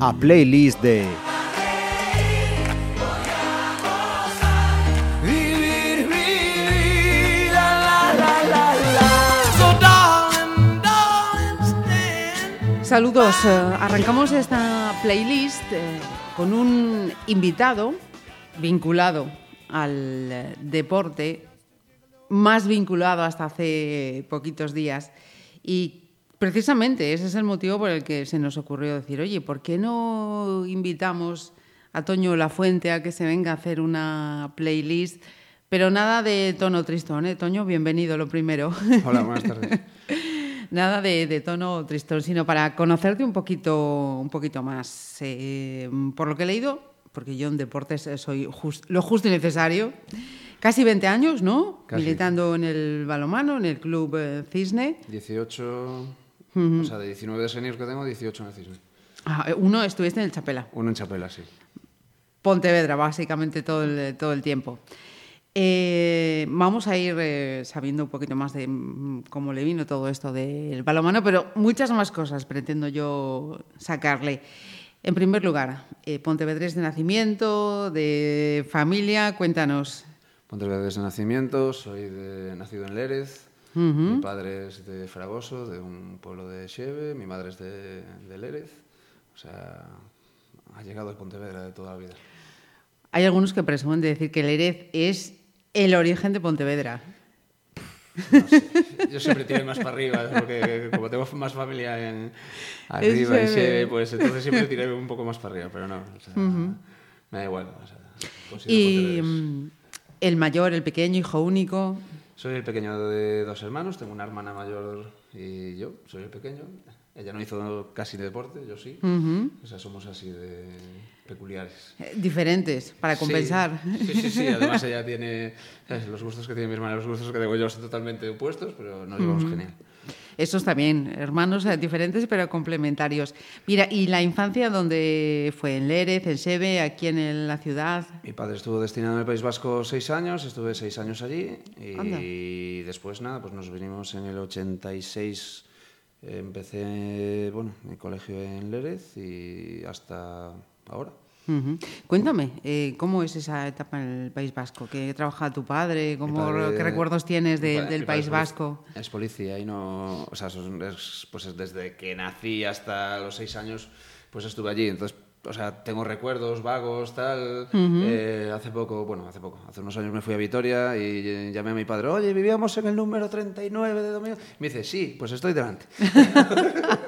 A playlist de. Saludos, arrancamos esta playlist eh, con un invitado vinculado al eh, deporte, más vinculado hasta hace poquitos días. Y precisamente ese es el motivo por el que se nos ocurrió decir, oye, ¿por qué no invitamos a Toño Lafuente a que se venga a hacer una playlist? Pero nada de tono tristón, ¿eh? Toño, bienvenido, lo primero. Hola, buenas tardes. Nada de, de tono tristón, sino para conocerte un poquito, un poquito más. Eh, por lo que he leído, porque yo en deportes eh, soy jus- lo justo y necesario, casi 20 años, ¿no? Casi. Militando en el balomano, en el club eh, Cisne. 18, o sea, de 19 de senior que tengo, 18 en el Cisne. Ah, uno estuviste en el Chapela. Uno en Chapela, sí. Pontevedra, básicamente todo el, todo el tiempo. Eh, vamos a ir eh, sabiendo un poquito más de mm, cómo le vino todo esto del balonmano, pero muchas más cosas pretendo yo sacarle. En primer lugar, eh, Pontevedrés de nacimiento, de familia, cuéntanos. Pontevedra desde nacimiento, soy de, nacido en Lérez. Mi padre es de Fragoso, de un pueblo de Xeve. Mi madre es de, de Lérez. O sea, ha llegado a Pontevedra de toda la vida. Hay algunos que presumen de decir que el Erez es el origen de Pontevedra. No sé. Yo siempre tiré más para arriba, porque como tengo más familia en arriba Xeve. Xeve, pues entonces siempre tiré un poco más para arriba, pero no. o sea, Me da igual. o sea, Y mm, el mayor, el pequeño, hijo único. Soy el pequeño de dos hermanos, tengo una hermana mayor y yo, soy el pequeño. Ella no hizo casi deporte, yo sí. O sea, somos así de peculiares. Eh, Diferentes, para Sí, compensar. Sí, sí, sí. Además ella tiene ¿sabes? los gustos que tiene mi hermana, los gustos que tengo yo son totalmente opuestos, pero nos llevamos genial. Esos también, hermanos eh, diferentes pero complementarios. Mira, ¿y la infancia dónde fue? ¿En Lérez, en Sebe, aquí en el- la ciudad? Mi padre estuvo destinado en el País Vasco seis años, estuve seis años allí Anda. y después nada, pues nos vinimos en el 86. Empecé, bueno, mi colegio en Lérez y hasta ahora. Cuéntame, eh, ¿cómo es esa etapa en el País Vasco? ¿Qué trabaja tu padre? ¿Cómo, padre- ¿Qué recuerdos tienes de- Mi padre- del País Vasco? Es policía y no. O sea, es- pues es desde que nací hasta los seis años, pues estuve allí. Entonces, o sea, tengo recuerdos vagos, tal. Eh, hace poco, bueno, hace poco, hace unos años me fui a Vitoria y eh, llamé a mi padre, oye, vivíamos en el número 39 de Domingo. Me dice, sí, pues estoy delante.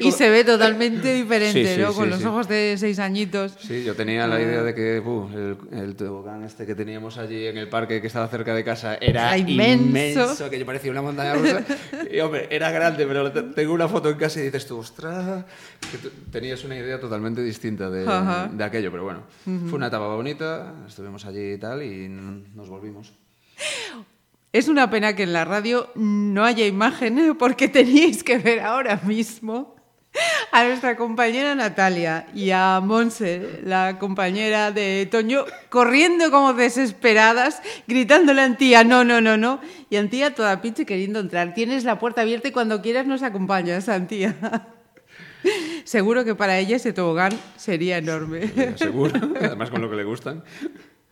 Y se ve totalmente diferente, Sí, ¿no? Con los ojos de seis añitos. Sí, yo tenía la idea de que buh, el, el tobogán este que teníamos allí en el parque que estaba cerca de casa era inmenso. inmenso. que yo parecía una montaña rusa. y hombre, era grande, pero te- tengo una foto en casa y dices tú, ostras, que tenías una idea totalmente distinta de, de aquello, pero bueno, fue una etapa bonita, estuvimos allí y tal y nos volvimos. Es una pena que en la radio no haya imagen, ¿eh? porque teníais que ver ahora mismo a nuestra compañera Natalia y a Monse, la compañera de Toño, corriendo como desesperadas, gritándole a Antía, no, no, no, no, y Antía toda pinche queriendo entrar. Tienes la puerta abierta y cuando quieras nos acompañas, Antía. Seguro que para ella ese tobogán sería enorme. Seguro, además con lo que le gustan.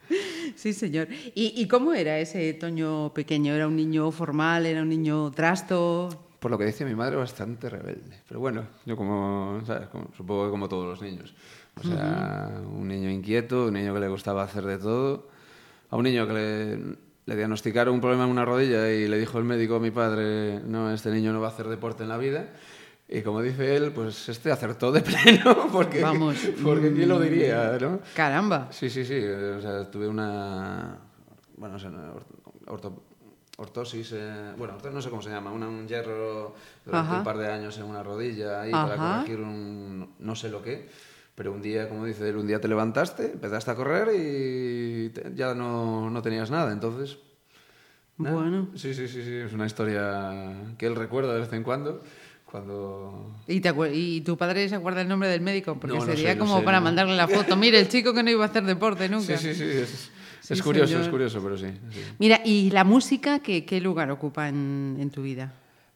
Sí, señor. ¿Y, y cómo era ese Toño pequeño? ¿Era un niño formal? ¿Era un niño trasto? Por lo que dice mi madre, bastante rebelde. Pero bueno, yo como, ¿sabes? Como- supongo que como todos los niños. O sea, un niño inquieto, un niño que le gustaba hacer de todo. A un niño que le, le diagnosticaron un problema en una rodilla y le dijo el médico a mi padre, no, este niño no va a hacer deporte en la vida. Y como dice él, pues este acertó de pleno, porque, Vamos. porque quién lo diría, ¿no? Caramba. Sí, sí, sí. O sea, tuve una. Bueno, no sé, orto- orto- ortosis. eh, bueno, no sé cómo se llama. una- un hierro durante Ajá. un par de años en una rodilla ahí Ajá. para corregir un. No sé lo que. Pero un día, como dice él, un día te levantaste, empezaste a correr y te- ya no, no tenías nada. Entonces. nada. Bueno. Sí, sí, sí, sí. Es una historia que él recuerda de vez en cuando. Cuando ¿Y, te y tu padre se acuerda el nombre del médico? Porque No, no sería sé, no como sé, para mandarle la foto. Mire, el chico que no iba a hacer deporte nunca. Sí, sí, sí. es- Sí, es curioso, señor. es curioso, pero sí. sí. Mira, ¿y la música qué, qué lugar ocupa en, en tu vida?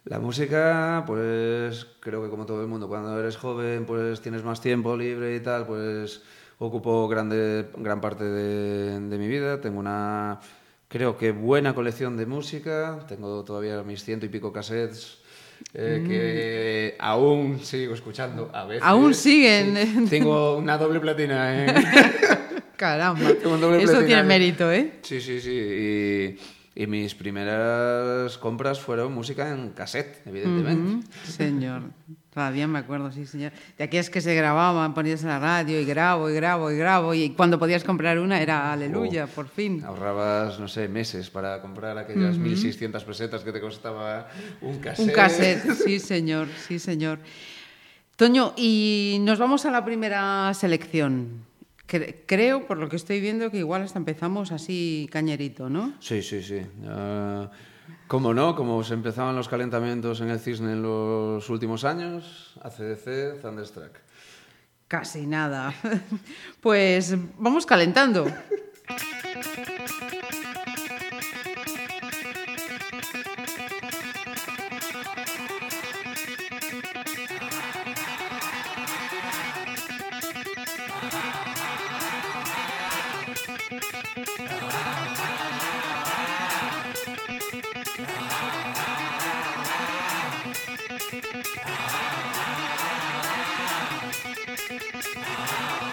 La música, pues creo que como todo el mundo, cuando eres joven, pues tienes más tiempo libre y tal, pues ocupo grande, gran parte de, de mi vida. Tengo una, creo que buena colección de música. Tengo todavía mis ciento y pico cassettes eh, que aún sigo escuchando a veces. Mm. Aún siguen. Sí. Tengo una doble platina. ¿eh? Caramba, Tengo un doble eso platina. tiene mérito, ¿eh? Sí, sí, sí. Y, y mis primeras compras fueron música en cassette, evidentemente. Señor, todavía me acuerdo, sí, señor. De aquellas que se grababan, ponías en la radio y grabo y grabo y grabo y cuando podías comprar una era aleluya, Oh. por fin. Ahorrabas, no sé, meses para comprar aquellas 1.600 pesetas que te costaba un cassette. Un cassette, sí, señor, sí, señor. Toño, y nos vamos a la primera selección. Cre- creo, por lo que estoy viendo, que igual hasta empezamos así cañerito, ¿no? Sí, sí, sí. Ah, ¿Cómo no? Como se empezaban los calentamientos en el Cisne en los últimos años, ACDC, Thunderstruck. Casi nada. Pues vamos calentando. Ah.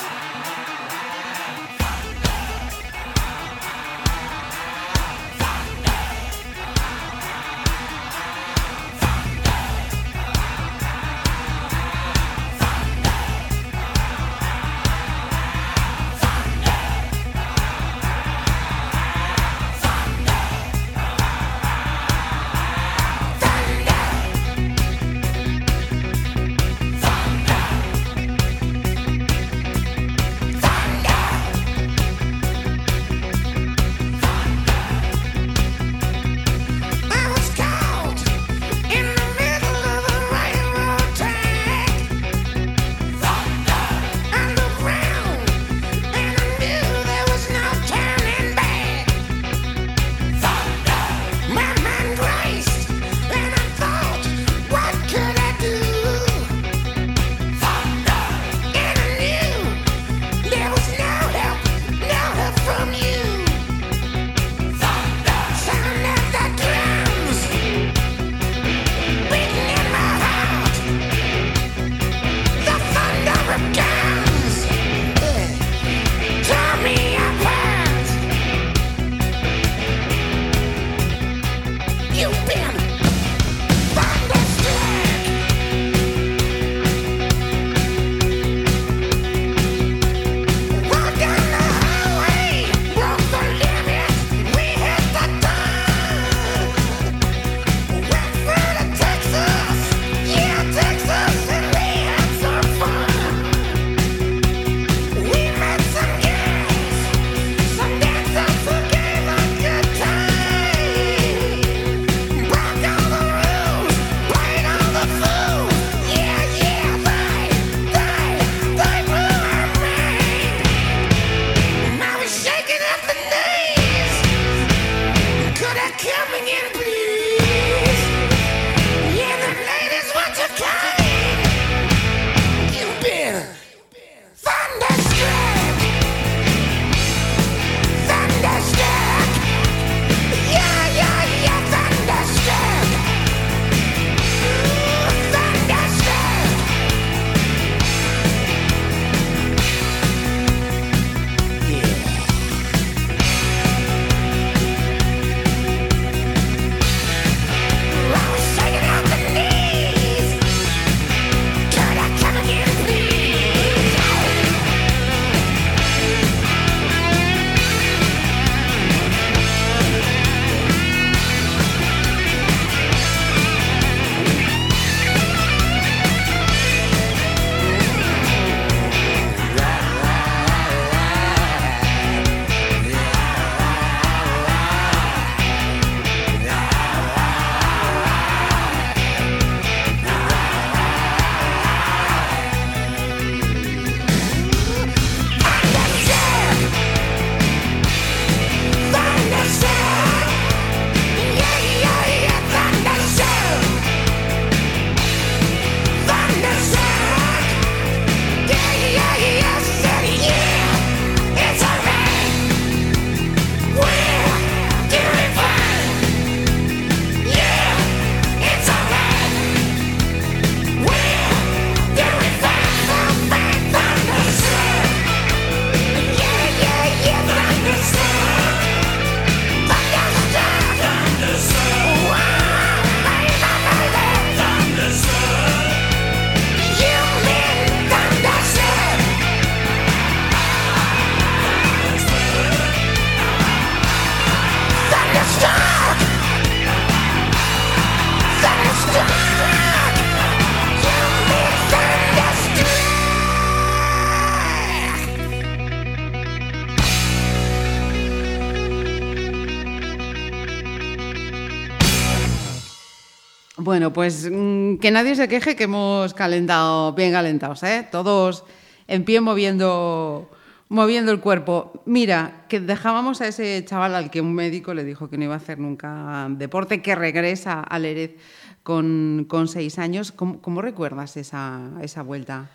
Bueno, pues mm, que nadie se queje que hemos calentado, bien calentados, ¿eh? Todos en pie moviendo, moviendo el cuerpo. Mira, que dejábamos a ese chaval al que un médico le dijo que no iba a hacer nunca deporte, que regresa al Erez con, con seis años. ¿Cómo, cómo recuerdas esa, esa vuelta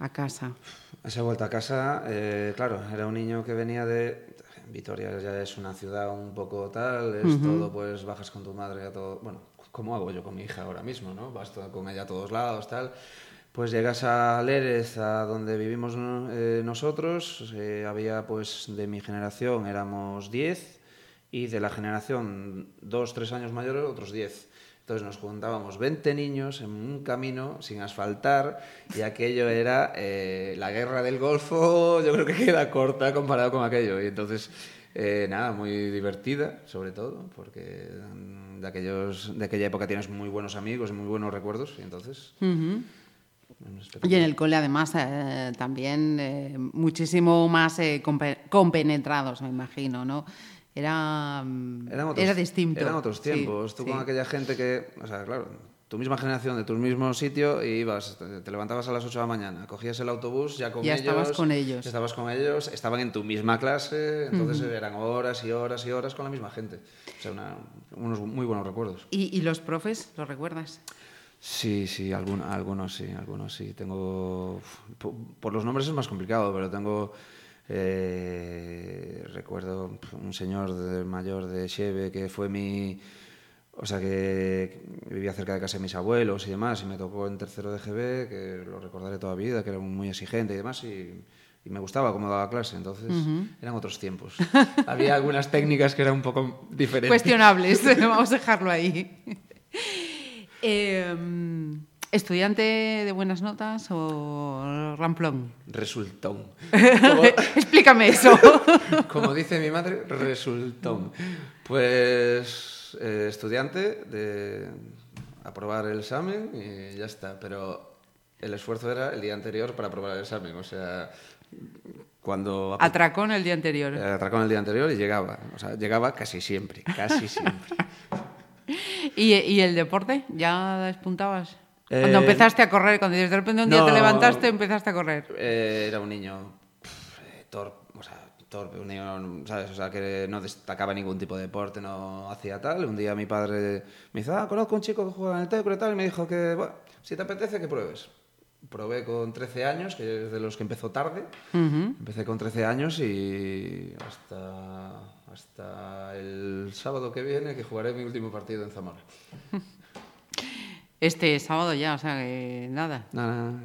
a casa? Esa vuelta a casa, eh, claro, era un niño que venía de... Vitoria ya es una ciudad un poco tal, es todo, pues bajas con tu madre a todo... Bueno, como hago yo con mi hija ahora mismo, ¿no? Vas con ella a todos lados, tal. Pues llegas a Lérez, a donde vivimos eh, nosotros, eh, había pues de mi generación éramos 10 y de la generación 2, 3 años mayores otros 10. Entonces nos juntábamos 20 niños en un camino sin asfaltar y aquello era eh, la guerra del Golfo, yo creo que queda corta comparado con aquello. Y entonces, eh, nada, muy divertida sobre todo, porque de, aquellos, de aquella época tienes muy buenos amigos y muy buenos recuerdos. Y entonces, un espectáculo. Y en el cole, además, eh, también eh, muchísimo más eh, compe- compenetrados, me imagino, ¿no? Era, mm, Eran otros, era distinto. Eran otros Sí, tiempos. Tú sí. con aquella gente que, o sea, claro, tu misma generación, de tu mismo sitio, y ibas, te, levantabas a las 8 de la mañana, cogías el autobús ya con Ya ellos. estabas con ellos. Estabas con ellos, estaban en tu misma clase, entonces eran horas y horas y horas con la misma gente. O sea, una- unos muy buenos recuerdos. ¿Y, y los profes, los recuerdas? Sí, sí, algunos sí, algunos sí. Tengo. po- Por los nombres es más complicado, pero tengo. eh, recuerdo un señor de- mayor de Cheve que fue mi. O sea, que vivía cerca de casa de mis abuelos y demás, y me tocó en tercero de GB, que lo recordaré toda la vida, que era muy exigente y demás, y, y me gustaba cómo daba clase, entonces eran otros tiempos. Había algunas técnicas que eran un poco diferentes. Cuestionables, vamos a dejarlo ahí. Eh, ¿Estudiante de buenas notas o ramplón? Resultón. Explícame eso. Como dice mi madre, resultón. Pues eh, estudiante de aprobar el examen y ya está. Pero el esfuerzo era el día anterior para aprobar el examen. O sea, cuando Atracón el día anterior. eh, atracó el día anterior y llegaba. O sea, llegaba casi siempre, casi siempre. ¿Y, y el deporte? ¿Ya despuntabas? Cuando Eh, empezaste a correr, cuando de repente un día no. te levantaste empezaste a correr. Eh, era un niño torpe, o sea, torpe, un niño, ¿sabes? O sea, que no destacaba ningún tipo de deporte, no hacía tal. Un día mi padre me dice, ah, conozco un chico que juega en el Tecro y tal, y me dijo que, bueno, si te apetece, que pruebes. Probé con 13 años, que es de los que empezó tarde. Empecé con 13 años y hasta, hasta el sábado que viene que jugaré mi último partido en Zamora. Este sábado ya, o sea que nada.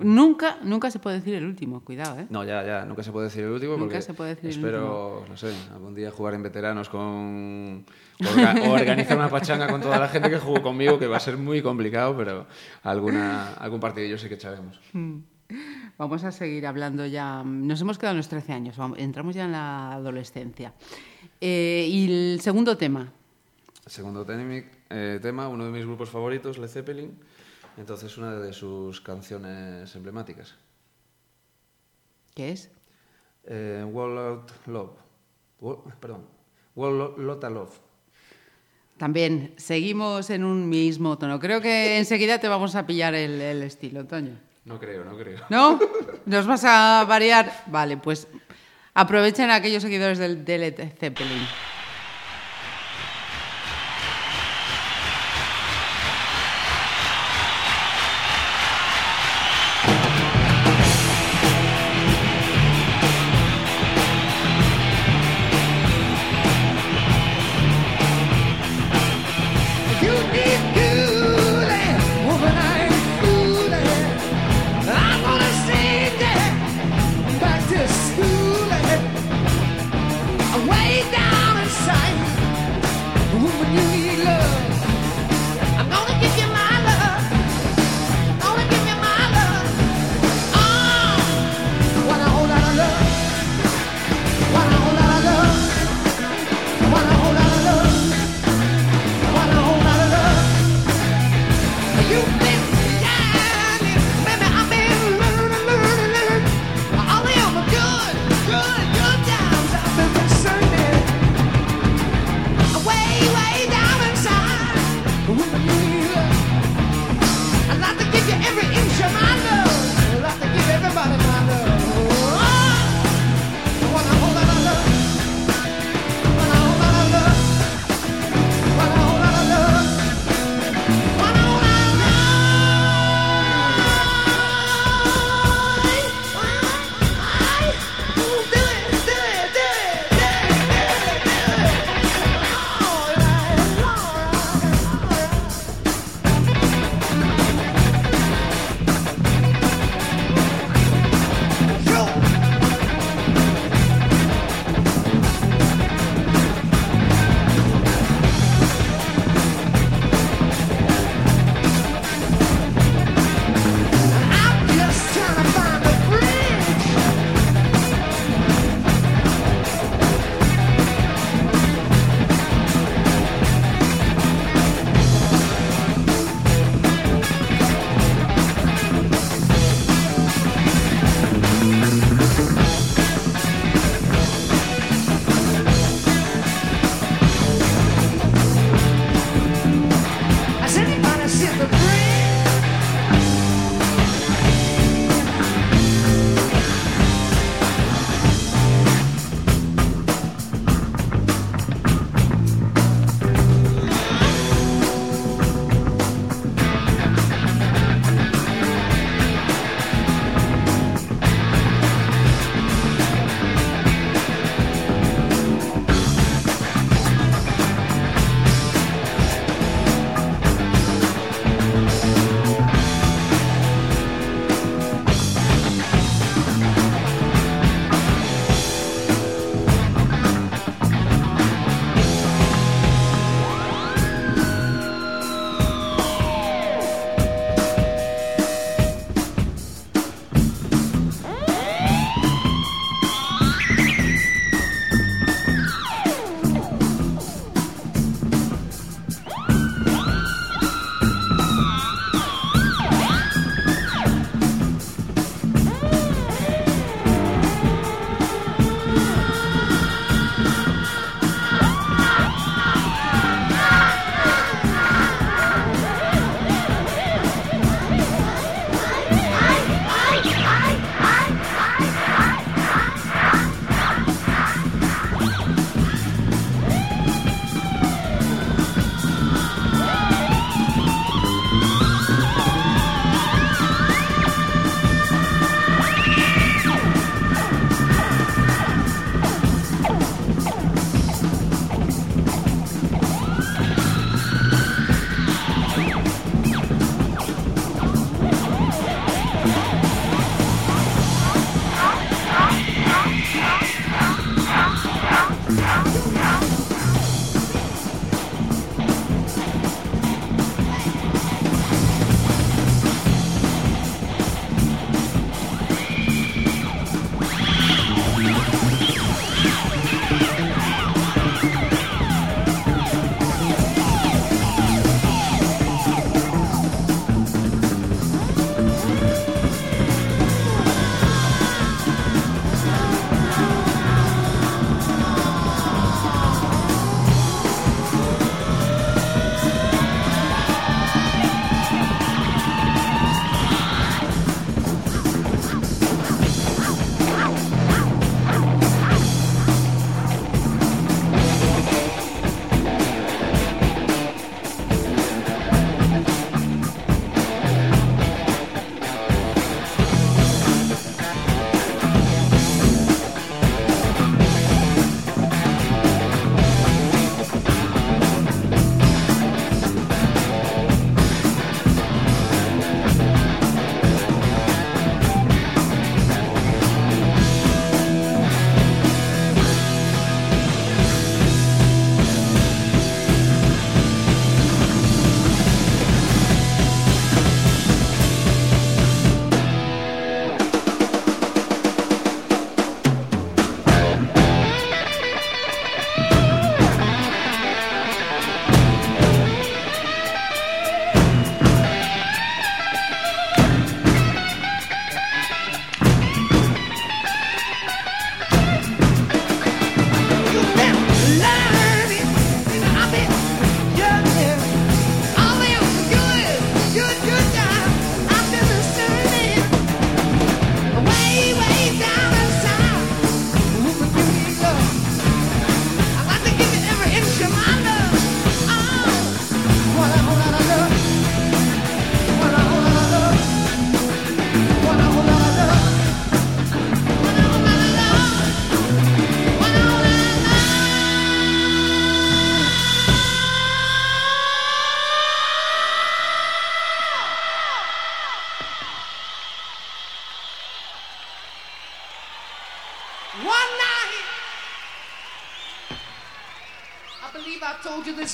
Nunca, nunca se puede decir el último, cuidado, ¿eh? No, ya, ya, nunca se puede decir el último Nunca porque se puede decir el espero, no sé, algún día jugar en veteranos con... orga- o organizar una pachanga con toda la gente que jugó conmigo, que va a ser muy complicado, pero alguna, algún partidillo sí que echaremos. Vamos a seguir hablando ya. Nos hemos quedado en los 13 años, entramos ya en la adolescencia. Eh, y el segundo tema, Segundo temi- eh, tema, uno de mis grupos favoritos, Led Zeppelin, entonces una de sus canciones emblemáticas. ¿qué es? Eh, Wall Out Love. Perdón, Wall Lo- Lotta Love. También seguimos en un mismo tono. Creo que enseguida te vamos a pillar el, el estilo, Toño. No creo, no creo. ¿No? ¿Nos vas a variar? Vale, pues aprovechen aquellos seguidores del, de Led Zeppelin.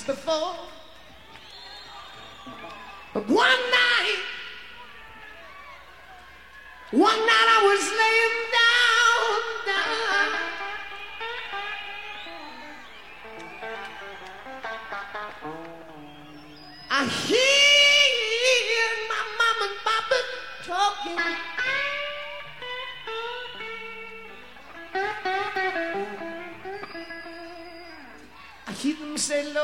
Before.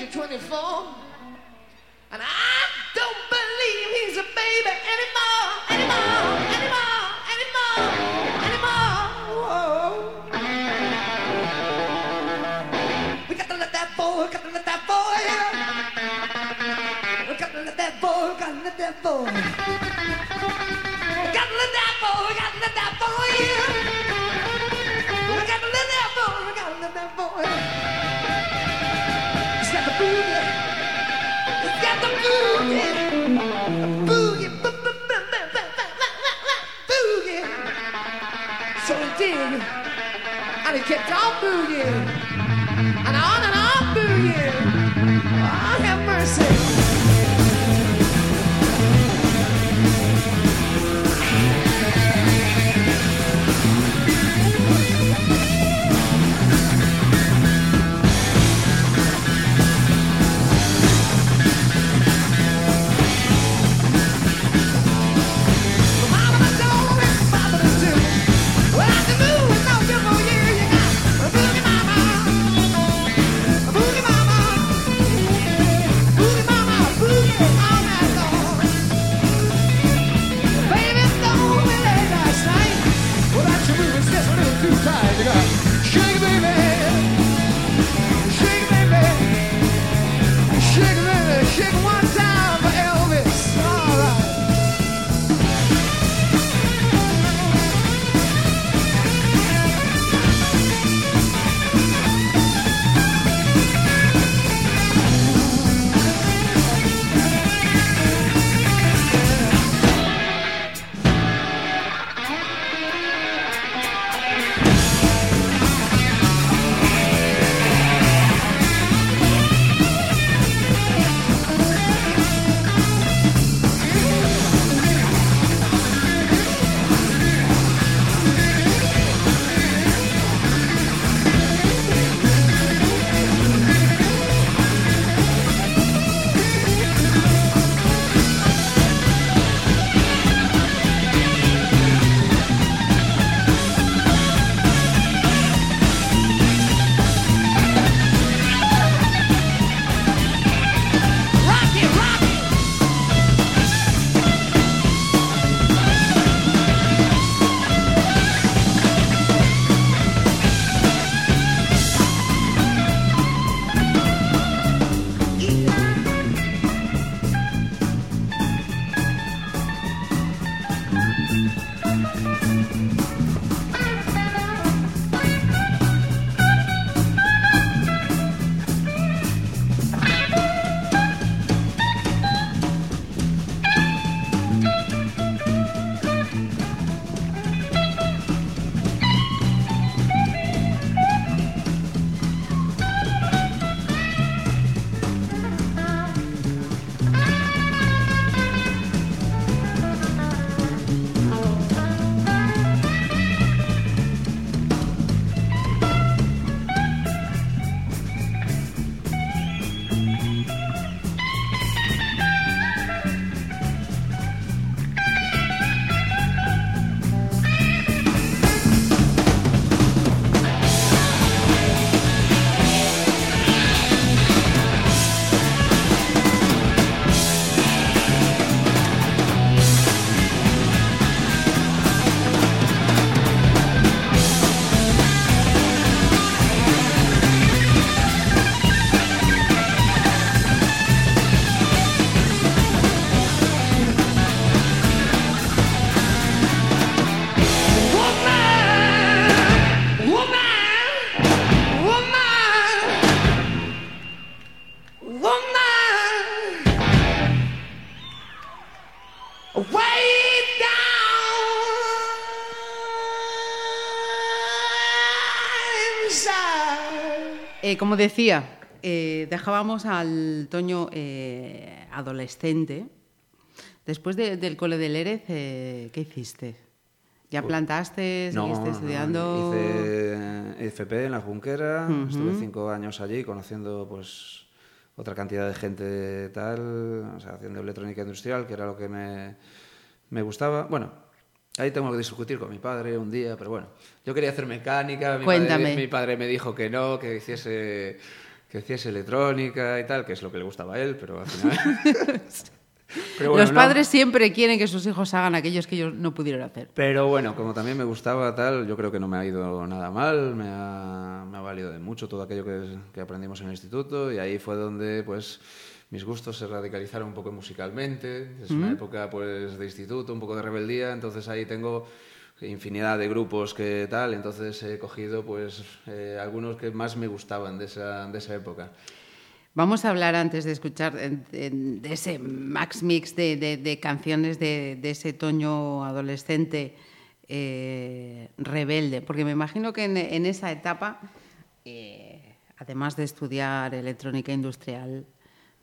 age of 24. And I don't believe he's a baby anymore, anymore, anymore, anymore, anymore. Whoa. We got to let that boy, got to let that boy. We got to let that boy, got to let that boy. We got to let that boy, got to let that boy. We got to let that boy, got to let that boy. Get tal, Boogie? two sides. You got eh, como decía, eh, dejábamos al Toño eh, adolescente. Después de- del cole del Erez, eh, ¿qué hiciste? ¿Ya plantaste? ¿Seguiste estudiando? hice FP en la Junquera, estuve cinco años allí conociendo pues otra cantidad de gente tal, o sea, haciendo electrónica industrial, que era lo que me, me gustaba. Bueno, ahí tengo que discutir con mi padre un día, pero bueno, yo quería hacer mecánica, mi, Cuéntame. Padre, mi padre me dijo que no, que hiciese, que hiciese electrónica y tal, que es lo que le gustaba a él, pero al final... Pero bueno, Los no. padres siempre quieren que sus hijos hagan aquellos que ellos no pudieron hacer. Pero bueno, como también me gustaba tal, yo creo que no me ha ido nada mal, me ha, me ha valido de mucho todo aquello que, que aprendimos en el instituto y ahí fue donde pues mis gustos se radicalizaron un poco musicalmente, es una época pues de instituto, un poco de rebeldía, entonces ahí tengo infinidad de grupos que tal, entonces he cogido pues eh, algunos que más me gustaban de esa, de esa época. Vamos a hablar antes de escuchar de, de ese max mix de, de- de canciones de, de ese Toño adolescente eh, rebelde, porque me imagino que en, en esa etapa, eh, además de estudiar electrónica industrial,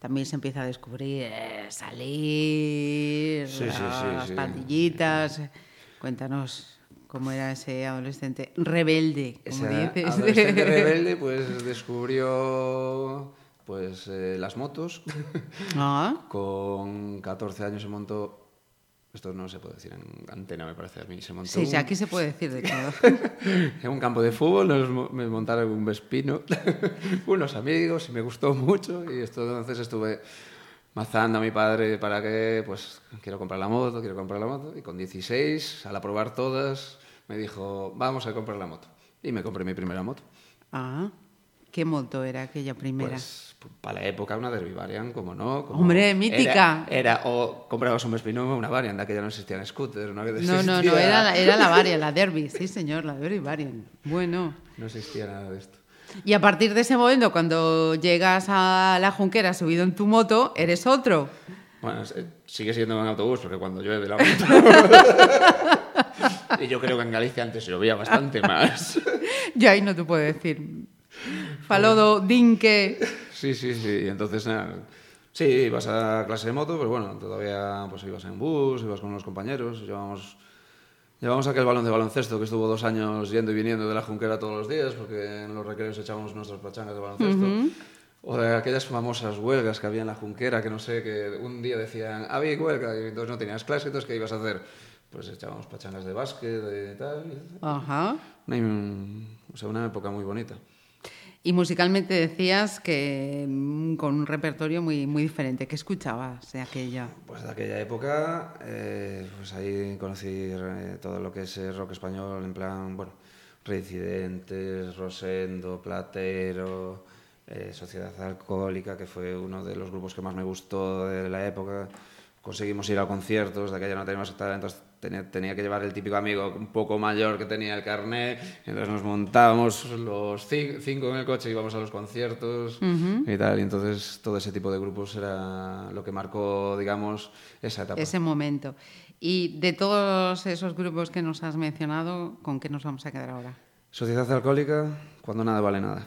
también se empieza a descubrir eh, salir, Sí, sí, sí, las pandillitas. Cuéntanos cómo era ese adolescente rebelde, como dices. adolescente rebelde pues descubrió pues eh, las motos. Ah, Con 14 años se montó. Esto no se puede decir en antena, me parece a mí. Se montó sí, sí, un- aquí se puede decir de todo. en un campo de fútbol, nos me montaron un Vespino, unos amigos, y me gustó mucho. Y esto, entonces estuve mazando a mi padre para que, pues, quiero comprar la moto, quiero comprar la moto. Y con 16, al aprobar todas, me dijo, vamos a comprar la moto. Y me compré mi primera moto. Ah, ¿qué moto era aquella primera? Pues para la época una Derby Variant, como no. como- Hombre, mítica. Era, era- o comprabas un Vespino o una Variant, de aquella no existían scooters, no, no, no, no, existía- era la, era la Variant, la Derby, sí señor, la Derby Variant. Bueno, No existía nada de esto. y a partir de ese momento, cuando llegas a la Junquera subido en tu moto, eres otro. Bueno, sigue siendo un autobús, porque cuando llueve la moto... y yo creo que en Galicia antes llovía bastante más. Yo ahí no te puedo decir. Falodo, dinque. Sí, sí, sí. Y entonces, nada, sí, ibas a clase de moto, pero bueno, todavía pues ibas en bus, ibas con unos compañeros, llevamos... Llevamos aquel balón de baloncesto que estuvo dos años yendo y viniendo de la Junquera todos los días, porque en los recreos echábamos nuestras pachangas de baloncesto. O de aquellas famosas huelgas que había en la Junquera, que no sé, que un día decían, había huelga, y entonces no tenías clase, entonces ¿qué ibas a hacer? Pues echábamos pachangas de básquet, de tal. Ajá. O sea, una época muy bonita. Y musicalmente decías que mm, con un repertorio muy, muy diferente. ¿Qué escuchabas de aquella? Pues de aquella época, eh, pues ahí conocí eh, todo lo que es eh, rock español, en plan, bueno, Reincidentes, Rosendo, Platero, Sociedad Alcohólica, que fue uno de los grupos que más me gustó de la época. Conseguimos ir a conciertos, de aquella no teníamos entonces tenía, tenía que llevar el típico amigo un poco mayor que tenía el carnet, entonces nos montábamos los ci- cinco en el coche, íbamos a los conciertos y tal, y entonces todo ese tipo de grupos era lo que marcó, digamos, esa etapa. Ese momento. Y de todos esos grupos que nos has mencionado, ¿con qué nos vamos a quedar ahora? Sociedad alcohólica, cuando nada vale nada.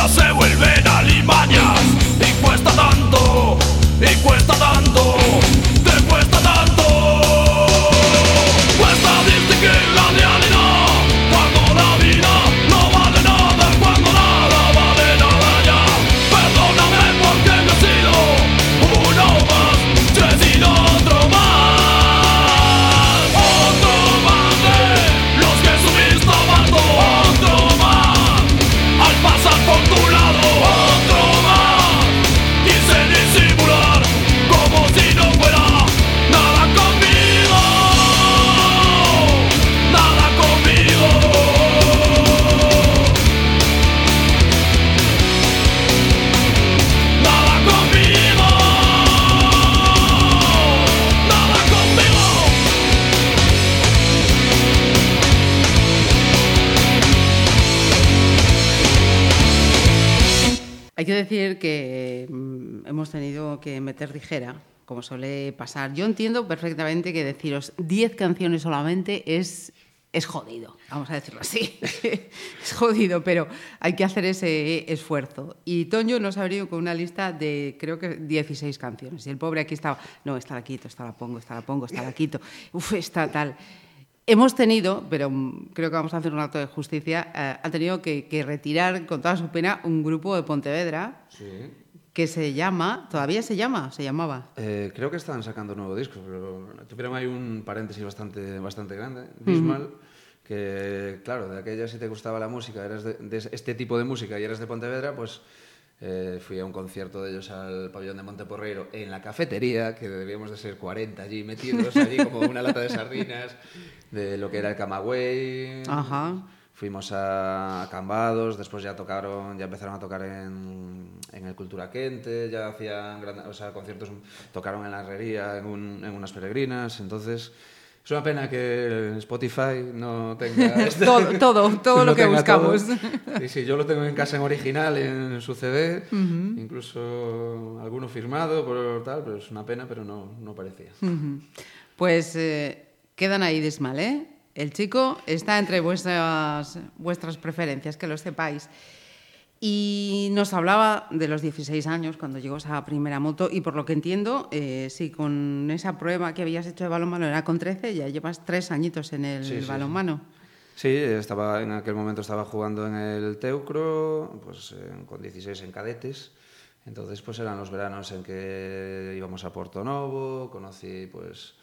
Mientras se meter ligera, como suele pasar. Yo entiendo perfectamente que deciros 10 canciones solamente es, es jodido, vamos a decirlo así. es jodido, pero hay que hacer ese esfuerzo. Y Toño nos ha venido con una lista de, creo que 16 canciones. Y el pobre aquí estaba, no, esta la quito, esta la pongo, esta la pongo, esta la quito, uf, esta tal. Hemos tenido, pero creo que vamos a hacer un acto de justicia, eh, ha tenido que, que retirar con toda su pena un grupo de Pontevedra Sí. Que se llama, todavía se llama, se llamaba. Eh, creo que están sacando un nuevo disco, pero tuvieron ahí un paréntesis bastante, bastante grande. Bismal, que claro, de aquella si te gustaba la música, eras de, de este tipo de música y eras de Pontevedra, pues eh, fui a un concierto de ellos al pabellón de Monteporreiro en la cafetería, que debíamos de ser 40 allí metidos, allí como una lata de sardinas, de lo que era el Camagüey. Ajá. Fuimos a Cambados, después ya tocaron, ya empezaron a tocar en, en el Cultura Quente, ya hacían gran- o sea, conciertos, tocaron en la Herrería, en, un- en unas peregrinas, entonces es una pena que Spotify no tenga este- Todo, todo, todo no lo que tenga todo. buscamos. Y sí, yo lo tengo en casa en original, en su CD, incluso alguno firmado por tal, pero es una pena, pero no, no parecía. Ujú. Pues eh, quedan ahí desmal, ¿eh? El chico está entre vuestras, vuestras preferencias, que lo sepáis. Y nos hablaba de los 16 años cuando llegó esa primera moto y por lo que entiendo, eh, sí, con esa prueba que habías hecho de balonmano era con 13, ya llevas tres añitos en el Sí, sí, balonmano. Sí, estaba, en aquel momento estaba jugando en el Teucro, pues en- con 16 en cadetes. Entonces, pues eran los veranos en que íbamos a Porto Novo, conocí pues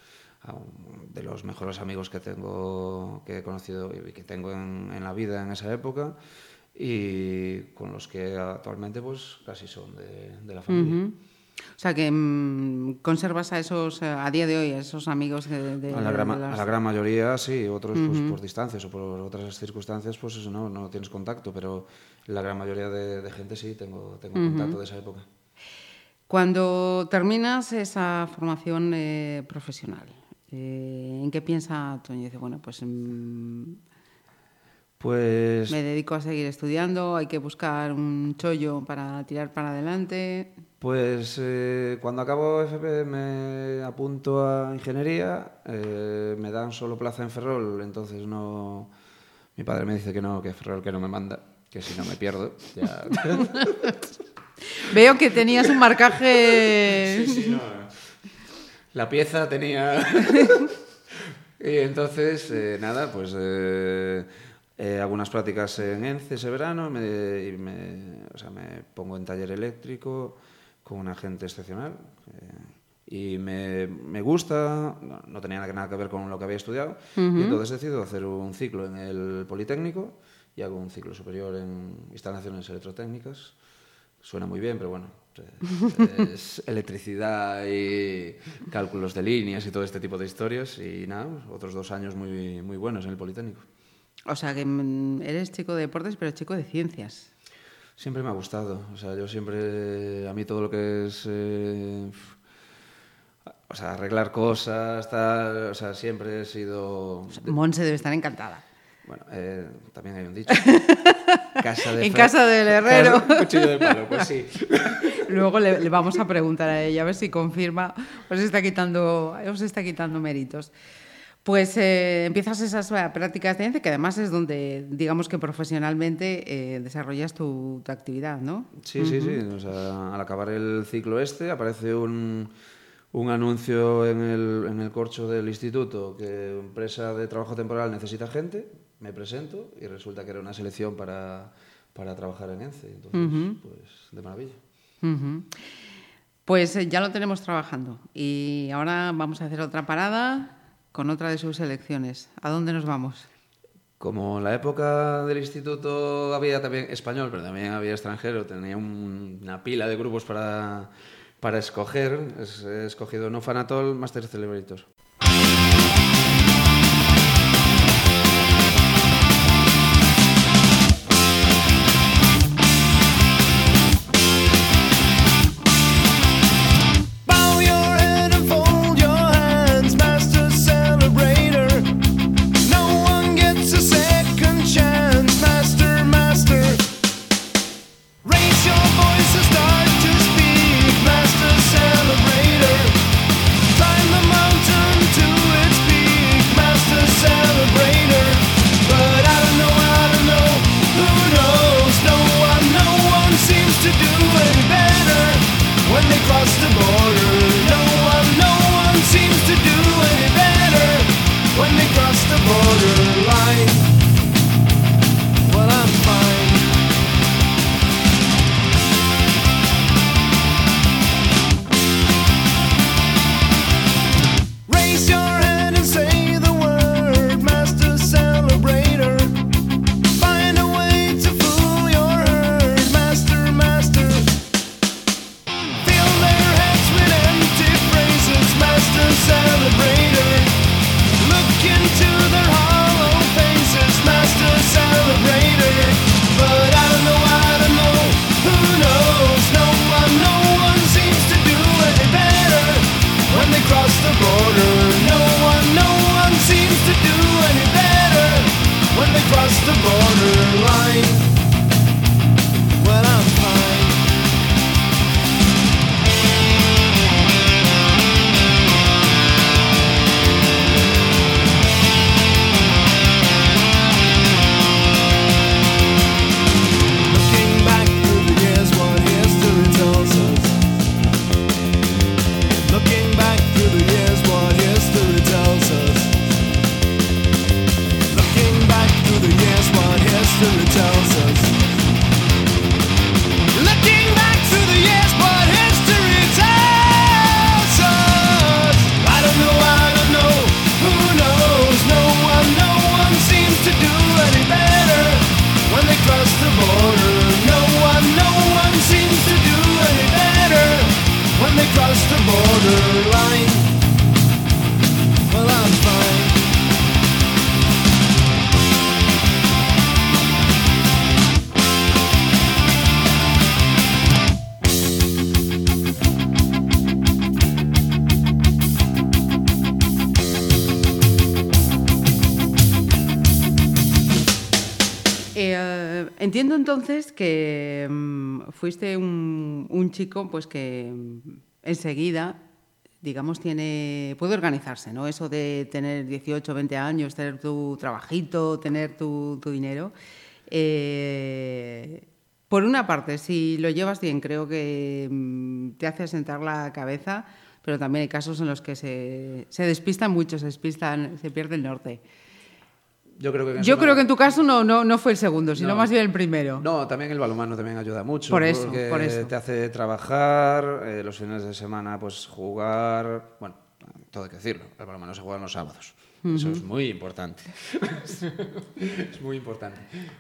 a un de los mejores amigos que tengo, que he conocido y que tengo en, en la vida en esa época y con los que actualmente pues casi son de, de la familia. Ujú. O sea que mm, conservas a esos, eh, a día de hoy, a esos amigos de, de- A la, de gran, las- a la gran mayoría sí, otros pues, por distancias o por otras circunstancias pues eso, no, no tienes contacto, pero la gran mayoría de, de gente sí tengo, tengo contacto de esa época. Cuando terminas esa formación eh, profesional, eh, ¿en qué piensa Toño? Dice, bueno, pues mm, Pues, me dedico a seguir estudiando, hay que buscar un chollo para tirar para adelante. pues eh, cuando acabo FP me apunto a ingeniería, eh, me dan solo plaza en Ferrol, entonces no... Mi padre me dice que no, que Ferrol que no me manda, que si no me pierdo. Ya. Veo que tenías un marcaje... Sí, sí, no. La pieza tenía. y entonces, eh, nada, pues eh, eh, hago unas prácticas en ENCE ese verano me, o sea, me pongo en taller eléctrico con una gente excepcional. y me, me gusta, no, no tenía nada que- ver con lo que había estudiado, y entonces decido hacer un ciclo en el Politécnico y hago un ciclo superior en instalaciones electrotécnicas. Suena muy bien, pero bueno, es electricidad y cálculos de líneas y todo este tipo de historias. Y nada, pues, otros dos años muy, muy buenos en el Politécnico. O sea que mm, eres chico de deportes, pero chico de ciencias. Siempre me ha gustado. O sea, yo siempre, a mí todo lo que es, eh, o sea, arreglar cosas, tal, o sea, siempre he sido... Monse debe estar encantada. Bueno, eh, también hay un dicho. Casa de En casa del herrero. Cuchillo de palo, pues sí. Luego le, le vamos a preguntar a ella a ver si confirma o se está quitando, o se está quitando méritos. Pues eh, empiezas esas prácticas de ENCE, que además es donde, digamos que profesionalmente eh, desarrollas tu, tu actividad, ¿no? Sí, sí, sí. O sea, al acabar el ciclo este aparece un, un anuncio en el, en el corcho del instituto que empresa de trabajo temporal necesita gente, me presento y resulta que era una selección para, para trabajar en ENCE. Entonces, pues de maravilla. Pues eh, ya lo tenemos trabajando y ahora vamos a hacer otra parada con otra de sus selecciones. ¿A dónde nos vamos? Como en la época del instituto había también español, pero también había extranjero, tenía un- una pila de grupos para, para escoger. Es- He escogido No Fanatol, Master Celebrator. Entiendo entonces que mm, fuiste un, chico pues que mm, enseguida, digamos, tiene puede organizarse, ¿no? Eso de tener 18, 20 años, tener tu trabajito, tener tu, tu dinero. Eh, por una parte, si lo llevas bien, creo que mm, te hace sentar la cabeza, pero también hay casos en los que se, se despistan mucho, se despistan, se pierde el norte. Yo creo que en Yo creo que en tu caso no, no, no fue el segundo, sino No. más bien el primero. No, también el balonmano también ayuda mucho. Por eso, porque por eso. Te hace trabajar, eh, los fines de semana pues jugar. Bueno, todo hay que decirlo, el balonmano se juega los sábados. Eso es muy importante. es muy importante.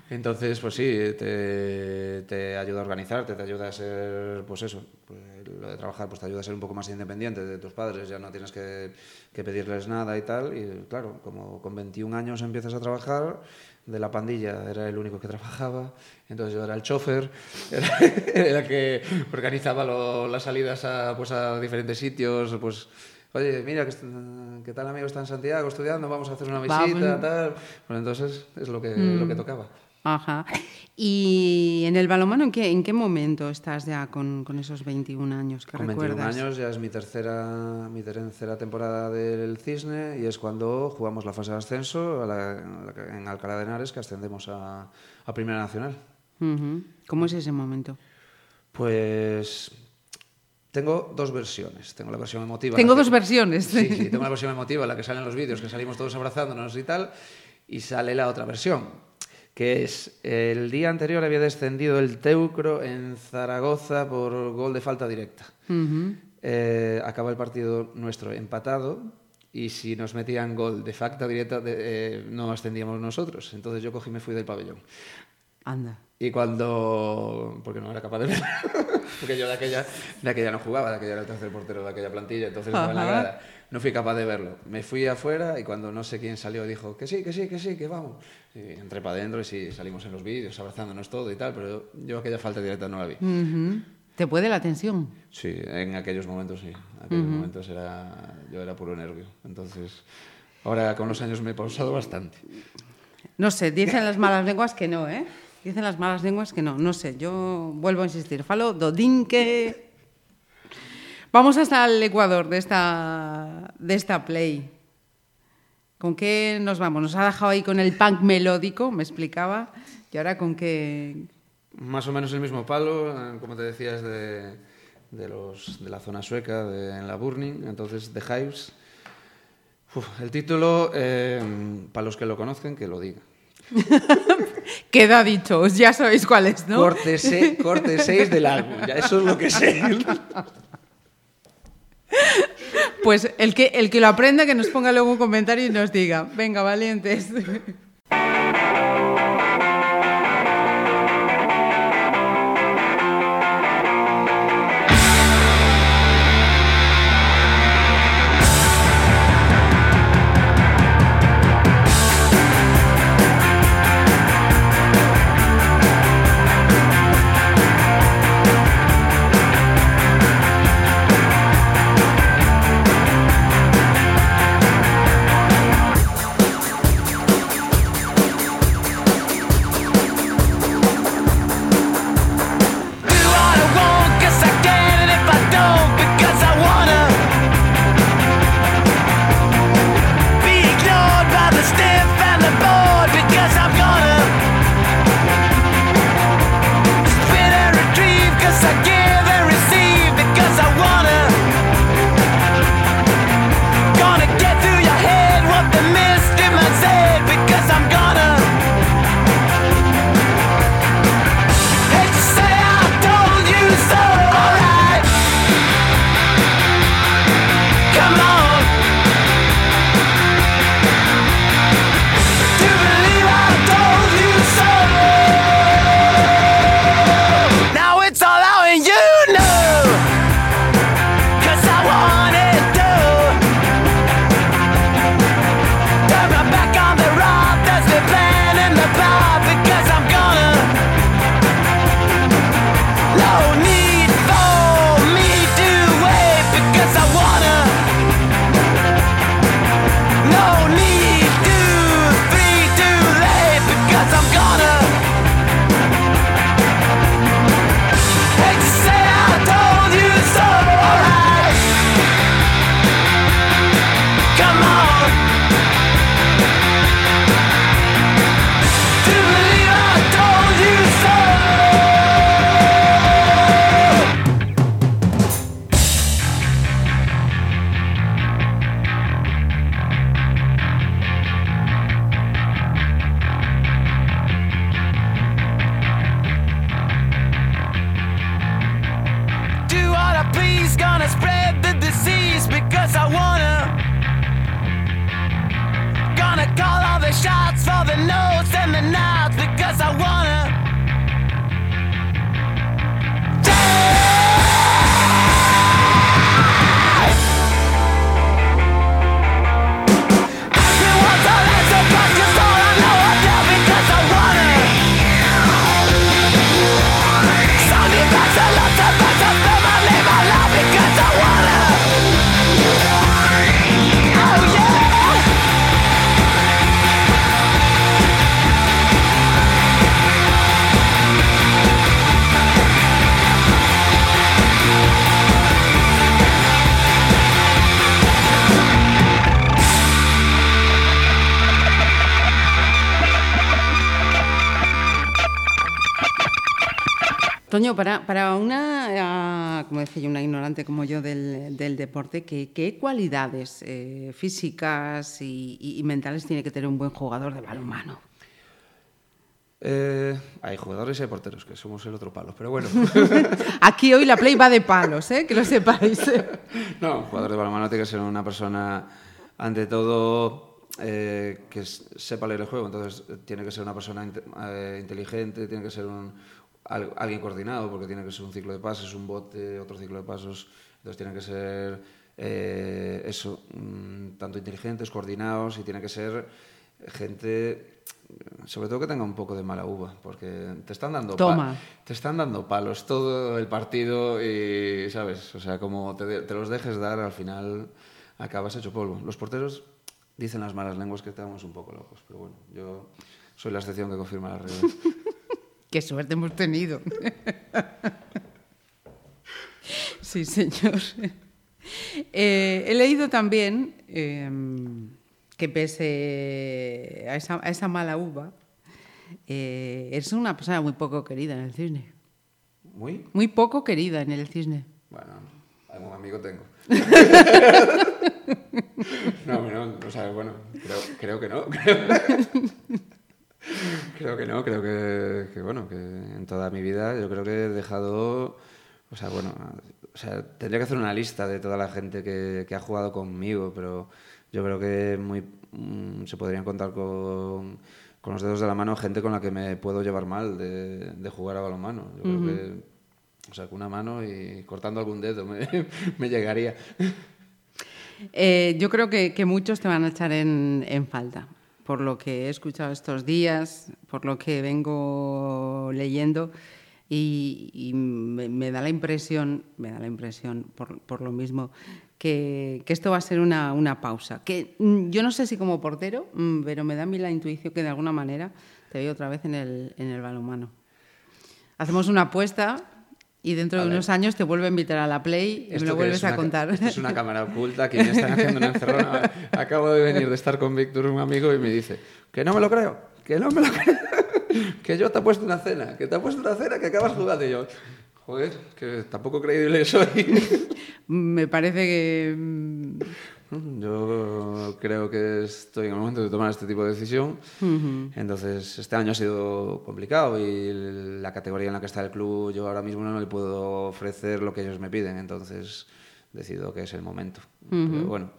Entonces, pues sí, te, te ayuda a organizarte, te ayuda a ser, pues eso, pues, lo de trabajar, pues te ayuda a ser un poco más independiente de tus padres, ya no tienes que, que pedirles nada y tal. Y claro, como con 21 años empiezas a trabajar, de la pandilla era el único que trabajaba, entonces yo era el chofer, era, era el que organizaba lo- las salidas a, pues a diferentes sitios, pues... Oye, mira, que, que tal amigo está en Santiago estudiando, vamos a hacer una Vamos. visita, tal. Bueno, entonces es lo que, lo que tocaba. Ajá. Y en el balonmano, ¿en qué, en qué momento estás ya con, con esos 21 años que Con 21 recuerdas? años ya es mi tercera, mi tercera temporada del Cisne y es cuando jugamos la fase de ascenso a la- en Alcalá de Henares, que ascendemos a, a Primera Nacional. ¿Cómo es ese momento? Pues tengo dos versiones. Tengo la versión emotiva. Tengo que- dos versiones. Sí, sí, tengo la versión emotiva, en la que salen los vídeos, que salimos todos abrazándonos y tal, y sale la otra versión, que es el día anterior había descendido el Teucro en Zaragoza por gol de falta directa. Eh, acaba el partido nuestro empatado y si nos metían gol de falta directa de- eh, no ascendíamos nosotros. Entonces yo cogí y me fui del pabellón. Anda. Y cuando... porque no era capaz de ver. porque yo de aquella, de aquella no jugaba, de aquella era el tercer portero de aquella plantilla, entonces estaba en la grada. No fui capaz de verlo. Me fui afuera y cuando no sé quién salió dijo que sí, que sí, que sí, que vamos. Y entré para adentro y sí, salimos en los vídeos abrazándonos todo y tal, pero yo aquella falta directa no la vi. ¿Te puede la tensión? Sí, en aquellos momentos sí. En aquellos momentos era, yo era puro nervio. Entonces, ahora con los años me he pausado bastante. No sé, dicen las malas lenguas que no, ¿eh? Dicen las malas lenguas que no. No sé, yo vuelvo a insistir. Falo dodinque. Vamos hasta el Ecuador de esta, de esta play. ¿Con qué nos vamos? Nos ha dejado ahí con el punk melódico, me explicaba. Y ahora con qué... Más o menos el mismo palo, eh, como te decías, de, de, los, de la zona sueca, de, en la Burning, entonces The Hives. El título, eh, para los que lo conozcan, que lo diga. Queda dicho, ya sabéis cuál es, ¿no? Corte, se- corte 6 del álbum, ya eso es lo que sé. Pues el que, el que lo aprenda, que nos ponga luego un comentario y nos diga, venga, valientes. Toño, para, para una, ah, como decía yo, una ignorante como yo del, del deporte, ¿qué, qué cualidades eh, físicas y, y- y mentales tiene que tener un buen jugador de balonmano? Eh, hay jugadores y hay porteros, que somos el otro palo, pero bueno. Aquí hoy la play va de palos, ¿eh? que lo sepáis. No, un jugador de balonmano tiene que ser una persona, ante todo, eh, que sepa leer el juego. Entonces, tiene que ser una persona eh, inteligente, tiene que ser un, alguien coordinado, porque tiene que ser un ciclo de pases, un bote, otro ciclo de pasos. Entonces, tienen que ser eh, eso, mm, tanto inteligentes, coordinados, y tiene que ser gente sobre todo que tenga un poco de mala uva, porque te están dando Toma. te están dando palos todo el partido y, ¿sabes? O sea, como te, te los dejes dar, al final acabas hecho polvo. Los porteros dicen las malas lenguas que estamos un poco locos, pero bueno, yo soy la excepción que confirma la regla. Qué suerte hemos tenido. Sí, señor. Eh, he leído también eh, que pese a esa, a esa mala uva, eh, eres una persona muy poco querida en el cisne. Muy, Muy poco querida en el cisne. Bueno, algún amigo tengo. no, no, o sea, bueno, creo, creo que no. Creo, que no, creo que, que, bueno, que en toda mi vida yo creo que he dejado, o sea, bueno, o sea, tendría que hacer una lista de toda la gente que, que ha jugado conmigo, pero yo creo que muy, mm, se podrían contar con, con los dedos de la mano gente con la que me puedo llevar mal de, de jugar a balonmano. Yo creo que, o sea, con una mano y cortando algún dedo me, me llegaría. Eh, yo creo que, que muchos te van a echar en, en falta, por lo que he escuchado estos días, por lo que vengo leyendo. Y, me da la impresión, me da la impresión por, por lo mismo, que, que esto va a ser una, una pausa. Que mm, yo no sé si como portero, mm, pero me da a mí la intuición que de alguna manera te veo otra vez en el, en el balonmano. Hacemos una apuesta y dentro de unos años te vuelvo a invitar a la Play y me ¿Esto lo vuelves es? a contar. esto es una cámara oculta que me están haciendo una encerrona. Acabo de venir de estar con Víctor, un amigo, y me dice que no me lo creo, que no me lo creo, que yo te he puesto una cena, que te he puesto una cena que acabas jugando. Y yo, joder, que tampoco creíble soy. Me parece que... Yo creo que estoy en el momento de tomar este tipo de decisión. Entonces, este año ha sido complicado y la categoría en la que está el club, yo ahora mismo no le puedo ofrecer lo que ellos me piden. Entonces, decido que es el momento. Pero bueno,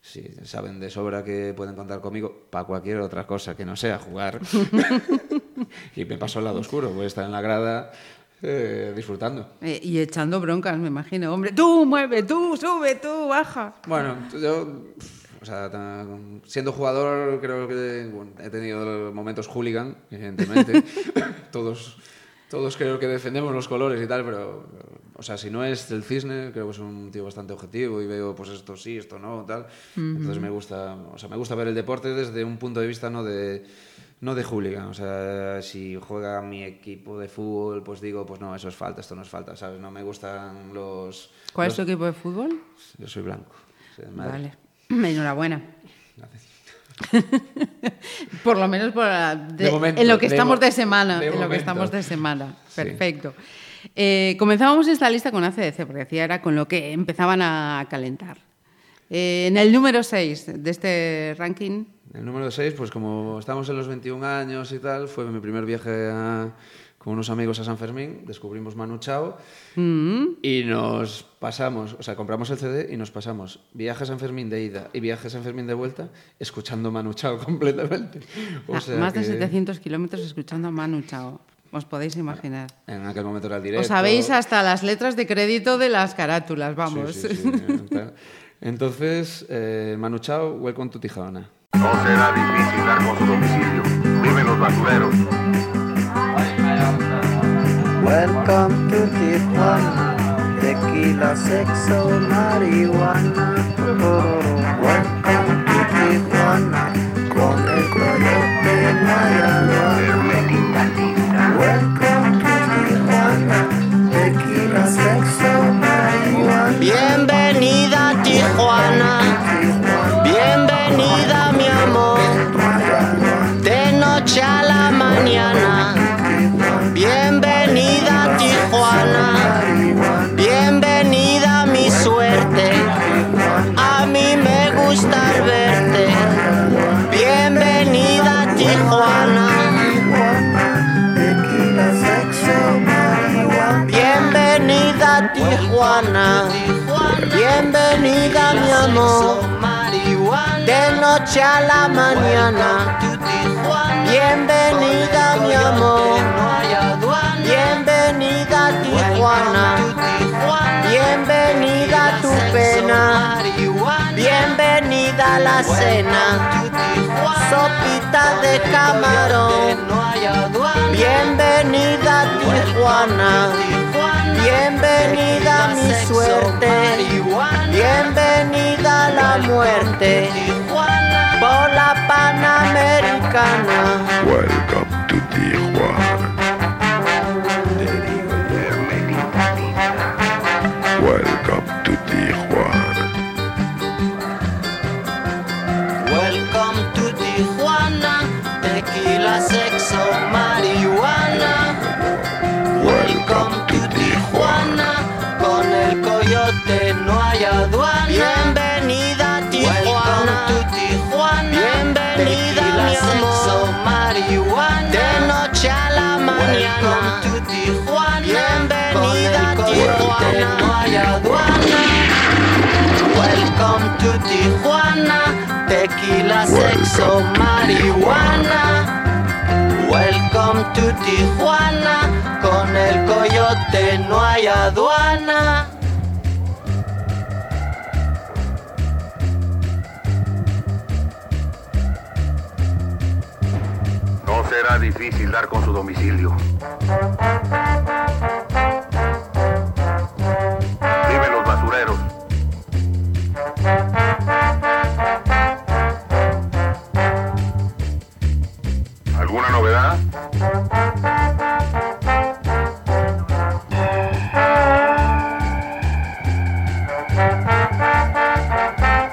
si saben de sobra que pueden contar conmigo para cualquier otra cosa que no sea jugar. y me paso al lado oscuro, voy a estar en la grada eh, disfrutando. eh, y echando broncas, me imagino. Hombre, tú mueve, tú sube, tú baja. Bueno, yo, o sea, siendo jugador, creo que bueno, he tenido momentos hooligan, evidentemente. todos, todos creo que defendemos los colores y tal, pero, o sea, si no es el cisne, creo que es un tío bastante objetivo y veo, pues esto sí, esto no, tal. Entonces me gusta, o sea, me gusta ver el deporte desde un punto de vista no de no de hooligan, o sea, si juega mi equipo de fútbol, pues digo, pues no, eso es falta, esto no es falta, ¿sabes? No me gustan los... ¿Cuál los- es tu equipo de fútbol? Yo soy blanco. soy. Vale. Enhorabuena. Gracias. Por lo menos por la- de- De momento, en lo que de estamos mo- de semana. en lo que estamos de semana. Sí. Perfecto. Eh, comenzábamos esta lista con ACDC, porque decía era con lo que empezaban a calentar. Eh, en el número 6 de este ranking, El número 6, pues como estamos en los 21 años y tal, fue mi primer viaje a- con unos amigos a San Fermín, descubrimos Manu Chao y nos pasamos, o sea, compramos el CD y nos pasamos viaje a San Fermín de ida y viaje a San Fermín de vuelta escuchando Manu Chao completamente. O a sea más de que 700 kilómetros escuchando a Manu Chao. Os podéis imaginar. En aquel momento era el directo. Os sabéis hasta las letras de crédito de las carátulas, vamos. Sí, sí, sí. Entonces, eh, Manu Chao, welcome to Tijuana. No será difícil dar con su domicilio. Viven los basureros. Welcome to Tijuana, tequila, sexo, marihuana. Welcome to Tijuana, con el coyote Mayagua. Welcome de noche a la mañana. Bienvenida mi amor, bienvenida Tijuana, bienvenida tu pena, bienvenida la cena, sopita de camarón, bienvenida Tijuana, bienvenida a mi suerte, bienvenida a la muerte, por la Panamericana. Welcome to Tijuana. Aduana. Welcome to Tijuana. Tequila, sexo, marihuana. Welcome to Tijuana. Con el coyote no hay aduana. No será difícil dar con su domicilio.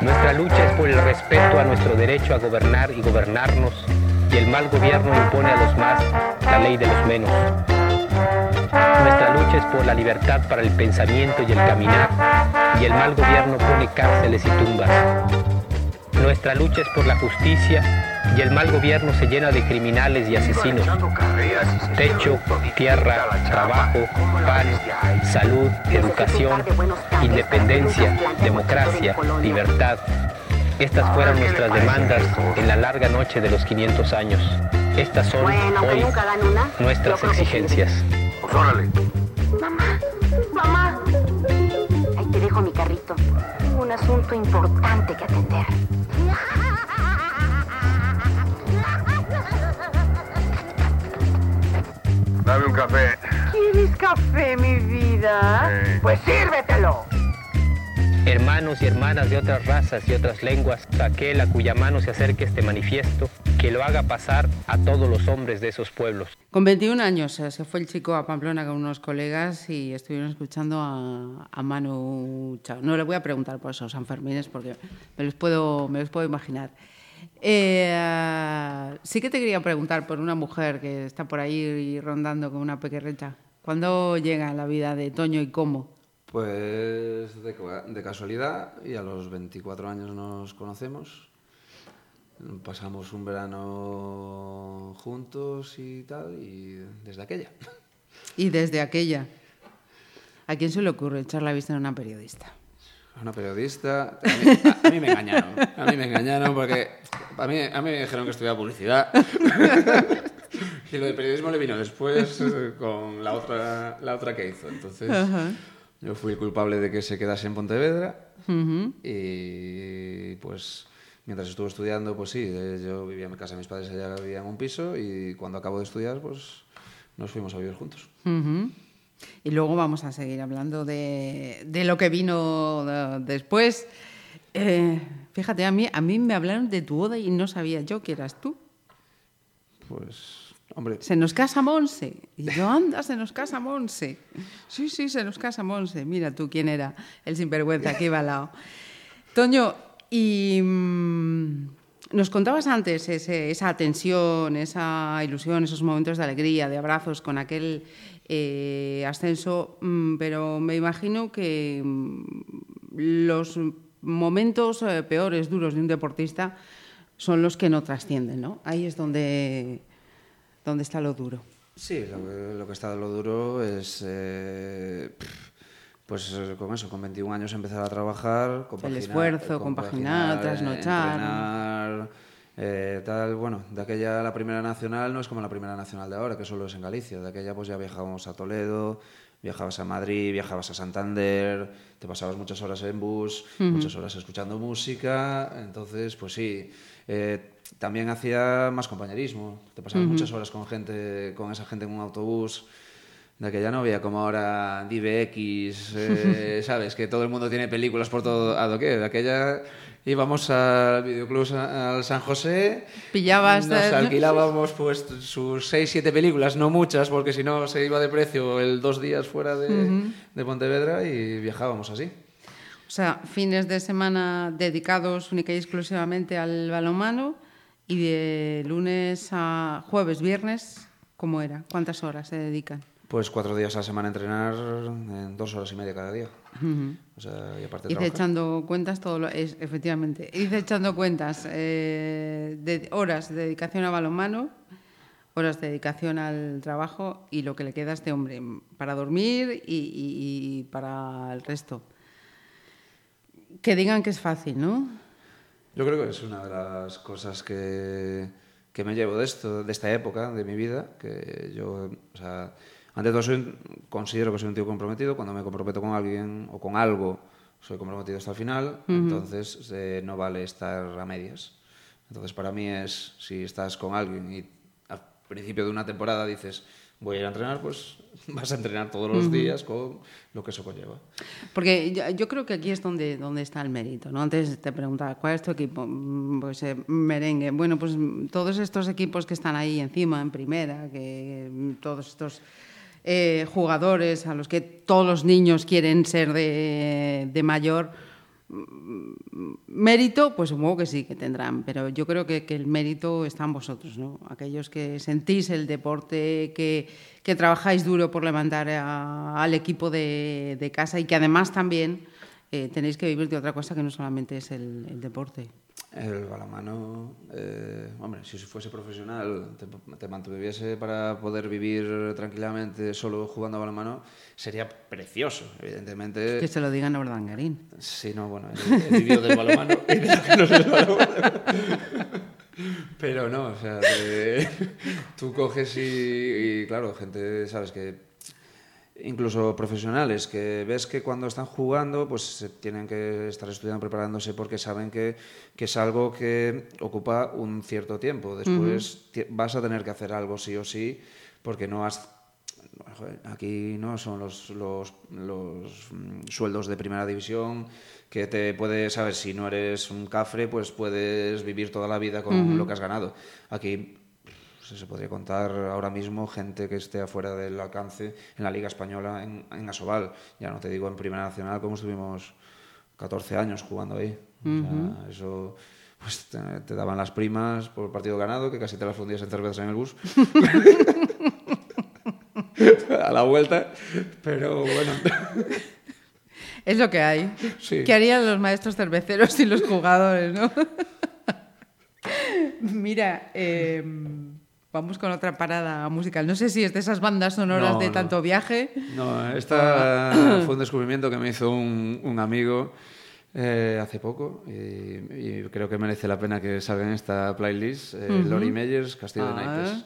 Nuestra lucha es por el respeto a nuestro derecho a gobernar y gobernarnos, y el mal gobierno impone a los más la ley de los menos. Nuestra lucha es por la libertad para el pensamiento y el caminar, y el mal gobierno pone cárceles y tumbas. Nuestra lucha es por la justicia, y el mal gobierno se llena de criminales y asesinos. Techo, tierra, trabajo, pan, salud, educación, independencia, democracia, libertad. Estas fueron nuestras demandas en la larga noche de los 500 años. Estas son hoy nuestras exigencias. Pues órale. Mamá, mamá. Ahí te dejo mi carrito. Tengo un asunto importante que atender. Dame un café. ¿Quieres café, mi vida? Sí. Pues sírvetelo. Hermanos y hermanas de otras razas y otras lenguas, aquel a cuya mano se acerque este manifiesto, que lo haga pasar a todos los hombres de esos pueblos. Con 21 años eh, se fue el chico a Pamplona con unos colegas y estuvieron escuchando a, a Manu Chao. No le voy a preguntar por esos Sanfermines porque me los puedo, me los puedo imaginar. Eh, sí que te quería preguntar por una mujer que está por ahí rondando con una pequerrecha. ¿Cuándo llega la vida de Toño y cómo? Pues de, de casualidad y a los 24 años nos conocemos. Pasamos un verano juntos y tal, y desde aquella. Y desde aquella. ¿A quién se le ocurre echar la vista en una periodista? Una periodista. A mí, a- a mí me engañaron. A mí me engañaron porque a mí, a mí me dijeron que estudiaba publicidad. Y lo de periodismo le vino después con la otra, la otra que hizo. Entonces, yo fui el culpable de que se quedase en Pontevedra. Y pues, mientras estuve estudiando, pues sí, eh, yo vivía en casa de mis padres, ella vivía en un piso. Y cuando acabo de estudiar, pues nos fuimos a vivir juntos. Ujú. Y luego vamos a seguir hablando de, de lo que vino después. Eh, fíjate, a mí, a mí me hablaron de tu boda y no sabía yo que eras tú. Pues, hombre, Se nos casa Monse. Y yo, anda, se nos casa Monse. Sí, sí, se nos casa Monse. Mira tú quién era el sinvergüenza que iba al lado. Toño, y mm, nos contabas antes ese- esa tensión, esa ilusión, esos momentos de alegría, de abrazos con aquel eh, ascenso, mm, pero me imagino que mm, los momentos eh, peores, duros de un deportista son los que no trascienden, ¿no? Ahí es donde, donde está lo duro. Sí, lo que, lo que está de lo duro es, eh, pues con eso, con 21 años empezar a trabajar, compaginar, esfuerzo, compaginar, trasnochar. entrenar, eh, tal, bueno, de aquella la primera nacional no es como la primera nacional de ahora, que solo es en Galicia, de aquella pues ya viajábamos a Toledo, viajabas a Madrid, viajabas a Santander, te pasabas muchas horas en bus, muchas horas escuchando música, entonces pues sí, eh, también hacía más compañerismo, te pasabas muchas horas con gente, con esa gente en un autobús, de aquella no había como ahora DivX, eh, ¿sabes? Que todo el mundo tiene películas por todo a doquier. De aquella íbamos al videoclub al San José, Pillabas, nos eh, alquilábamos pues sus seis, siete películas, no muchas, porque si no se iba de precio el dos días fuera de, de Pontevedra y viajábamos así. O sea, fines de semana dedicados única y exclusivamente al balonmano y de lunes a jueves, viernes, ¿cómo era? ¿Cuántas horas se dedican? Pues cuatro días a la semana a entrenar, en dos horas y media cada día. O sea, y aparte Hice echando cuentas todo lo, es, efectivamente. Hice echando cuentas eh, de horas de dedicación a balonmano, horas de dedicación al trabajo y lo que le queda a este hombre para dormir y, y- y para el resto. Que digan que es fácil, ¿no? Yo creo que es una de las cosas que, que me llevo de esto, de esta época de mi vida, que yo, o sea, ante todo soy, considero que soy un tío comprometido, cuando me comprometo con alguien o con algo, soy comprometido hasta el final, entonces eh, no vale estar a medias. Entonces para mí es, si estás con alguien y al principio de una temporada dices, voy a ir a entrenar, pues vas a entrenar todos los días con lo que eso conlleva. Porque yo, yo creo que aquí es donde, donde está el mérito, ¿no? Antes te preguntaba, ¿cuál es tu equipo? Mm, Pues eh, merengue. Bueno, pues mm, todos estos equipos que están ahí encima, en primera, que mm, todos estos eh, jugadores a los que todos los niños quieren ser de, mayor, mérito, pues supongo que sí que tendrán, pero yo creo que, el mérito está en vosotros, ¿no? Aquellos que sentís el deporte, que, trabajáis duro por levantar al equipo de, casa y que además también eh, tenéis que vivir de otra cosa que no solamente es el deporte. El balonmano, eh, hombre, si fuese profesional, te, te mantuviese para poder vivir tranquilamente solo jugando a balonmano, sería precioso, evidentemente. Que se lo digan a Ordangarín. Sí, no, bueno, he, he vivido del balonmano y de lo que no es el balonmano. Pero no, o sea, te- tú coges y, y, claro, gente, sabes que incluso profesionales que ves que cuando están jugando pues tienen que estar estudiando, preparándose porque saben que, que es algo que ocupa un cierto tiempo. Después vas a tener que hacer algo sí o sí porque no has... joder, Aquí no son los, los, los mm, sueldos de primera división que te puedes, sabes, si no eres un cafre, pues puedes vivir toda la vida con lo que has ganado. Aquí se podría contar ahora mismo gente que esté afuera del alcance en la Liga Española en, en Asobal. Ya no te digo en Primera Nacional, como estuvimos 14 años jugando ahí. O sea, eso pues te, te daban las primas por partido ganado, que casi te las fundías en cervezas en el bus. A la vuelta, pero bueno. Es lo que hay. Sí. ¿Qué harían los maestros cerveceros y los jugadores, no? Mira, eh, vamos con otra parada musical. No sé si es de esas bandas sonoras No, de no. tanto viaje. No, esta fue un descubrimiento que me hizo un, un amigo eh, hace poco y, y creo que merece la pena que salga en esta playlist. eh, Lori Meyers, Castillo de Ah. Naipes.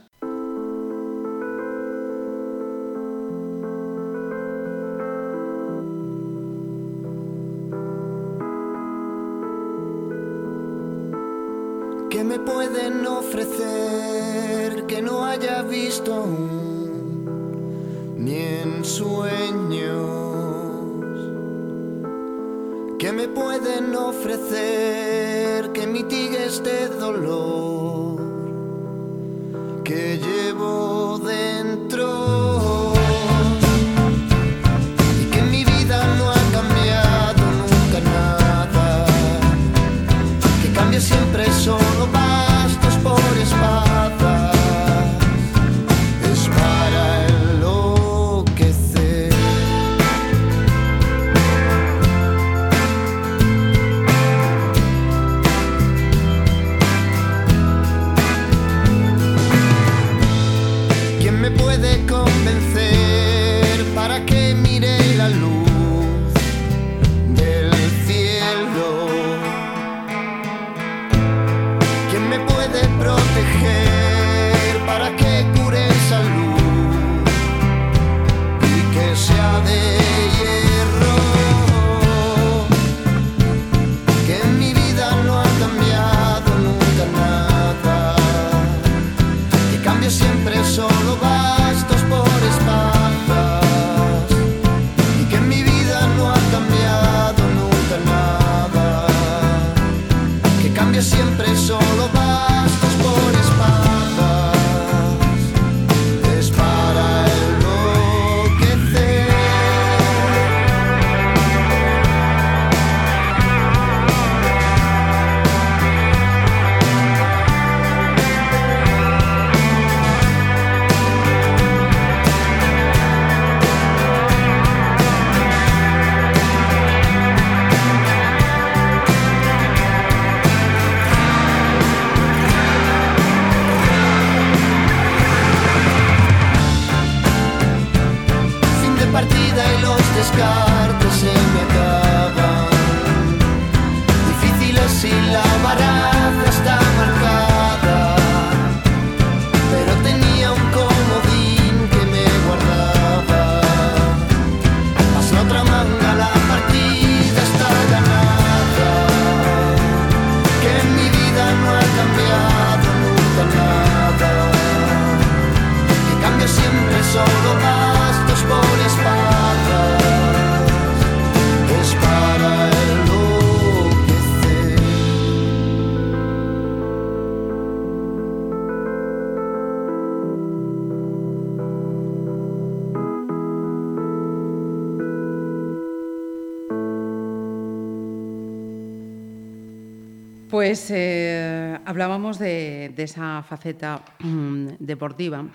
De, esa faceta mm, deportiva.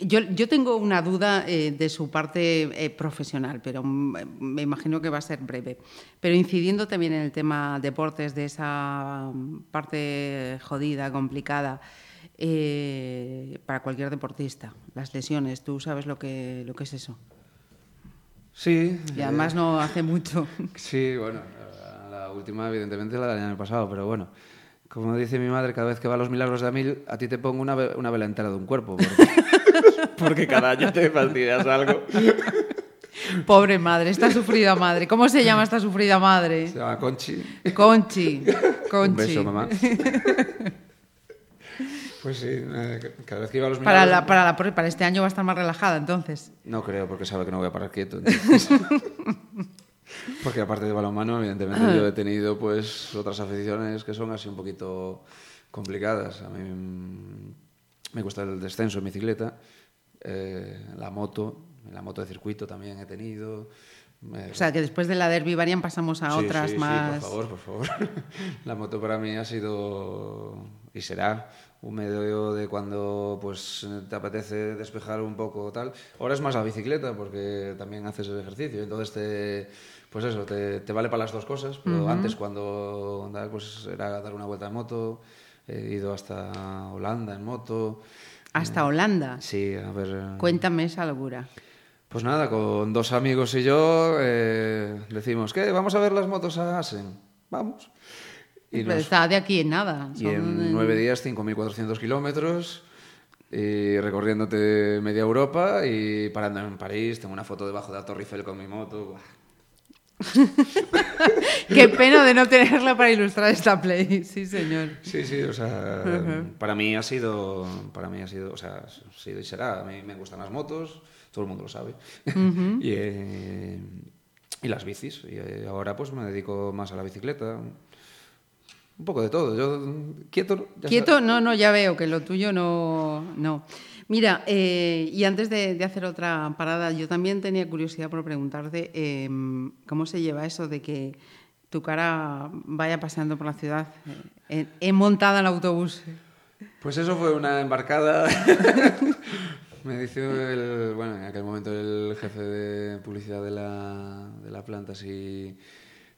Yo, yo tengo una duda eh, de su parte eh, profesional, pero mm, me imagino que va a ser breve. Pero incidiendo también en el tema deportes, de esa mm, parte jodida, complicada, eh, para cualquier deportista, las lesiones, tú sabes lo que, lo que es eso. Sí. Y además no hace mucho. Sí, bueno, la, la última evidentemente la del año pasado, pero bueno. Como dice mi madre, cada vez que va a los milagros de Amil, a ti te pongo una, ve- una vela entera de un cuerpo. Porque, porque cada año te fastidias algo. Pobre madre, esta sufrida madre. ¿Cómo se llama esta sufrida madre? Se llama Conchi. Conchi. Conchi. Un beso, mamá. Pues sí, eh, cada vez que iba a los Para, milagros... la, para, la, para este año va a estar más relajada, entonces. No creo, porque sabe que no voy a parar quieto. entonces. porque aparte de balonmano, evidentemente yo he tenido pues otras aficiones que son así un poquito complicadas. A mí mm, me gusta el descenso en bicicleta, eh, la moto, la moto de circuito también he tenido. eh, O sea, que después de la Derby Varian pasamos a Sí, otras sí, sí, más... por favor, por favor. La moto para mí ha sido y será un medio de cuando pues te apetece despejar un poco tal. Ahora es más la bicicleta porque también haces el ejercicio, entonces te pues eso, te, te vale para las dos cosas, pero antes cuando tal, pues era dar una vuelta en moto, he ido hasta Holanda en moto. Hasta Holanda. Sí, a ver. eh, Cuéntame esa locura. pues nada, con dos amigos y yo eh, decimos, ¿qué? ¿Vamos a ver las motos a Asen? Vamos. Y, Pero nos- Está de aquí en nada. y en nueve días, 5.400 kilómetros, y recorriéndote media Europa y parando en París. Tengo una foto debajo de la Torre Eiffel con mi moto. Buah. Qué pena de no tenerla para ilustrar esta play. Sí, señor. Sí, sí, o sea, para mí ha sido, para mí ha sido, o sea, ha sido y será. A mí me gustan las motos, todo el mundo lo sabe. y, eh, y las bicis. Y eh, ahora pues me dedico más a la bicicleta. Un poco de todo. Yo, quieto. ya Quieto, no, no, ya veo que lo tuyo no. no. Mira, eh, y antes de, hacer otra parada, yo también tenía curiosidad por preguntarte eh, cómo se lleva eso de que tu cara vaya paseando por la ciudad eh, en- montada en autobús. Pues eso fue una embarcada. Me dice el, bueno, en aquel momento el jefe de publicidad de la, de la planta si,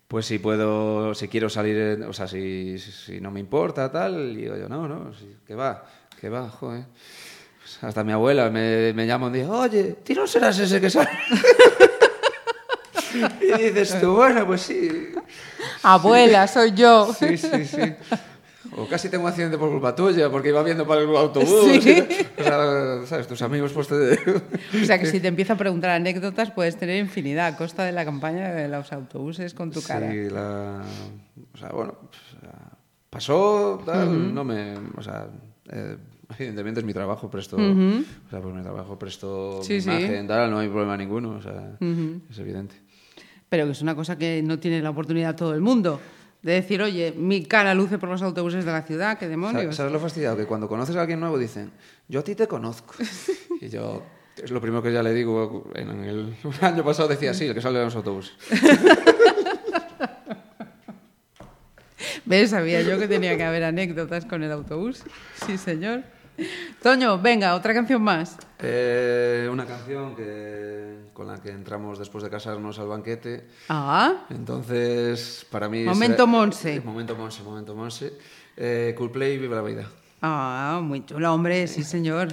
pues si puedo, si quiero salir, o sea, si, si, no me importa, tal. Y digo yo, no, no, que va, que va, joder. Hasta mi abuela me, me llama un día, oye, ¿tú no serás ese que sale? y dices tú, bueno, pues sí. Abuela, soy yo. Sí, sí, sí. O casi tengo un accidente por culpa tuya, porque iba viendo para el autobús. Sí. y- o sea, ¿sabes? Tus amigos pues te... O sea que si te empiezo a preguntar anécdotas puedes tener infinidad a costa de la campaña de los autobuses con tu cara. Sí, la... O sea, bueno, pues, pasó, tal, no me... O sea, eh, evidentemente es mi trabajo, presto... O sea, por mi trabajo presto Sí, mi sí. imagen, tal, no hay problema ninguno, o sea, es evidente. Pero que es una cosa que no tiene la oportunidad todo el mundo. De decir, oye, mi cara luce por los autobuses de la ciudad, qué demonios. ¿Sabes lo fastidiado? Que cuando conoces a alguien nuevo dicen, yo a ti te conozco. Y yo, es lo primero que ya le digo. En el, año pasado decía, sí, el que sale de los autobuses. ¿Ves? Sabía yo que tenía que haber anécdotas con el autobús. Sí, señor. Toño, venga, otra canción más. Eh, una canción que, con la que entramos después de casarnos al banquete. Ah. Entonces, para mí... Momento será, Monse. Eh, momento Monse, momento Monse. Eh, Coldplay, viva la vida. Ah, muy chulo, hombre, sí, señor.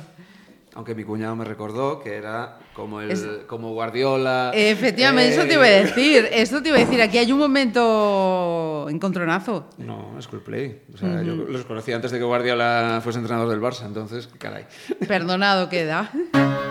Aunque mi cuñado me recordó que era como, el, Es- como Guardiola. Efectivamente, eso te iba a eh, decir. Eso te iba a decir. Aquí hay un momento encontronazo. No, es Coldplay. O sea, yo los conocí antes de que Guardiola fuese entrenador del Barça, entonces, caray. Perdonado queda.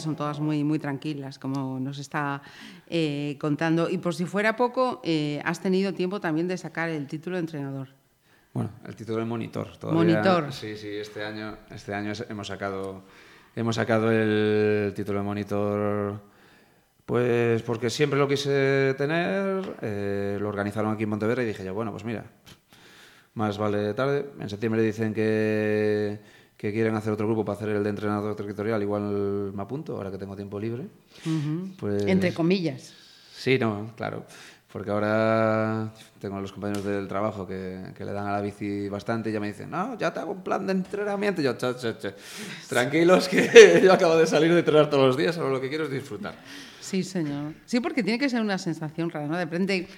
son todas muy, muy tranquilas, como nos está eh, contando. Y por si fuera poco, eh, has tenido tiempo también de sacar el título de entrenador. Bueno, el título de monitor. Todavía, Monitor. Sí, sí, este año, este año hemos sacado, hemos sacado el título de monitor, pues porque siempre lo quise tener, eh, lo organizaron aquí en Monteverde y dije yo, bueno, pues mira, más vale tarde. En septiembre dicen que, que quieren hacer otro grupo para hacer el de entrenador territorial, igual me apunto, ahora que tengo tiempo libre. Pues- Entre comillas. Sí, no, claro. Porque ahora tengo a los compañeros del trabajo que, que le dan a la bici bastante y ya me dicen, no, ya te hago un plan de entrenamiento. Y yo, "Che, che, che, tranquilos que yo acabo de salir de entrenar todos los días, ahora lo que quiero es disfrutar. Sí, señor. Sí, porque tiene que ser una sensación rara, ¿no? De repente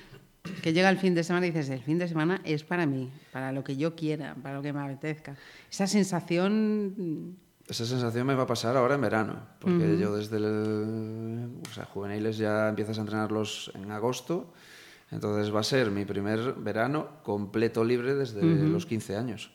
que llega el fin de semana y dices, el fin de semana es para mí, para lo que yo quiera, para lo que me apetezca. Esa sensación... Esa sensación me va a pasar ahora en verano, porque yo desde el, o sea, juveniles ya empiezas a entrenarlos en agosto, entonces va a ser mi primer verano completo libre desde los 15 años.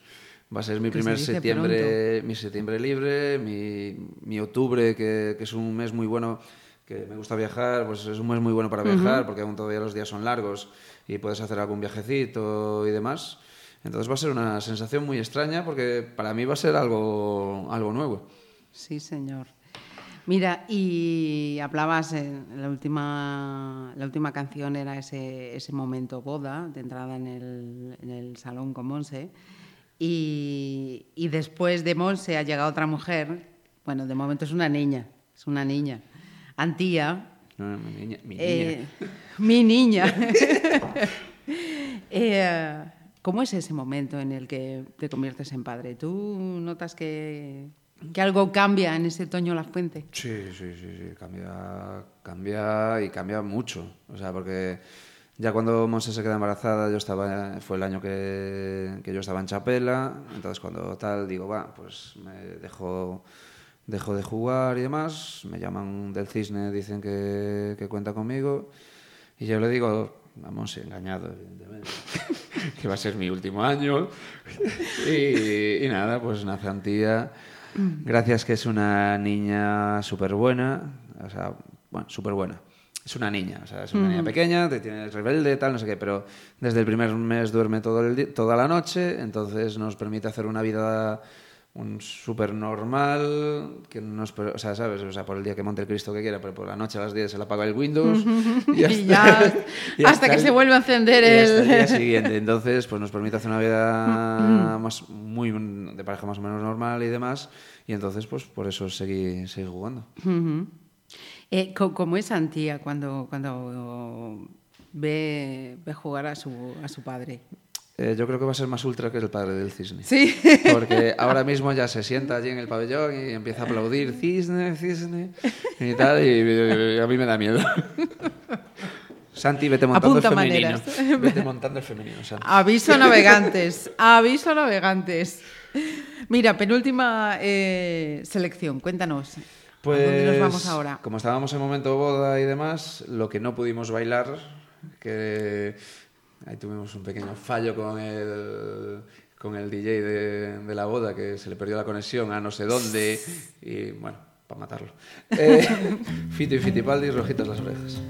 Va a ser mi Que primer septiembre, mi septiembre libre, mi, mi octubre, que, que es un mes muy bueno, que me gusta viajar, pues es un mes muy bueno para viajar, porque aún todavía los días son largos y puedes hacer algún viajecito y demás. Entonces va a ser una sensación muy extraña porque para mí va a ser algo, algo nuevo. Sí, señor. Mira, y hablabas en la última, la última canción era ese, ese momento boda, de entrada en el, en el salón con Monse. Y, y después de Monse ha llegado otra mujer, bueno, de momento es una niña, es una niña, Antía, No, no, mi niña. Mi niña. eh, mi niña. Eh, ¿Cómo es ese momento en el que te conviertes en padre? ¿Tú notas que, que algo cambia en ese Toño La Fuente? Sí, sí, sí, sí, cambia, cambia y cambia mucho. O sea, porque ya cuando Monse se queda embarazada, yo estaba, fue el año que, que yo estaba en Chapela, entonces cuando tal digo, va, pues me dejo, dejo de jugar y demás, me llaman del cisne, dicen que, que cuenta conmigo, y yo le digo, a Monse, engañado, evidentemente, que va a ser mi último año, y, y nada, pues nace Antía. Gracias que es una niña súper buena, o sea, bueno, súper buena. Es una niña, o sea, es una niña pequeña, te tiene rebelde, tal, no sé qué, pero desde el primer mes duerme todo el toda la noche, entonces nos permite hacer una vida un súper normal, que no es, o sea, ¿sabes? O sea, por el día que monte el Cristo que quiera, pero por la noche a las 10 se le apaga el Windows Y ya, y hasta que el- se vuelve a encender y hasta el- el día siguiente. Entonces, pues nos permite hacer una vida más, muy de pareja más o menos normal y demás. Y entonces, pues por eso seguí, seguí jugando. Eh, ¿Cómo es Antía cuando, cuando ve, ve jugar a su, a su padre? Eh, yo creo que va a ser más ultra que el padre del cisne. Sí. Porque ahora mismo ya se sienta allí en el pabellón y empieza a aplaudir cisne, cisne y tal, y, y a mí me da miedo. Santi, vete montando Apunta el femenino. maneras. Vete montando el femenino, Santi. Aviso a navegantes, aviso a navegantes. Mira, penúltima eh, selección, cuéntanos. ¿A dónde nos vamos Pues, ahora? Como estábamos en momento boda y demás, lo que no pudimos bailar, que ahí tuvimos un pequeño fallo con el, con el DJ de, la boda, que se le perdió la conexión a no sé dónde, y bueno, para matarlo. Eh, Fito y Fitipaldi, rojitas las orejas.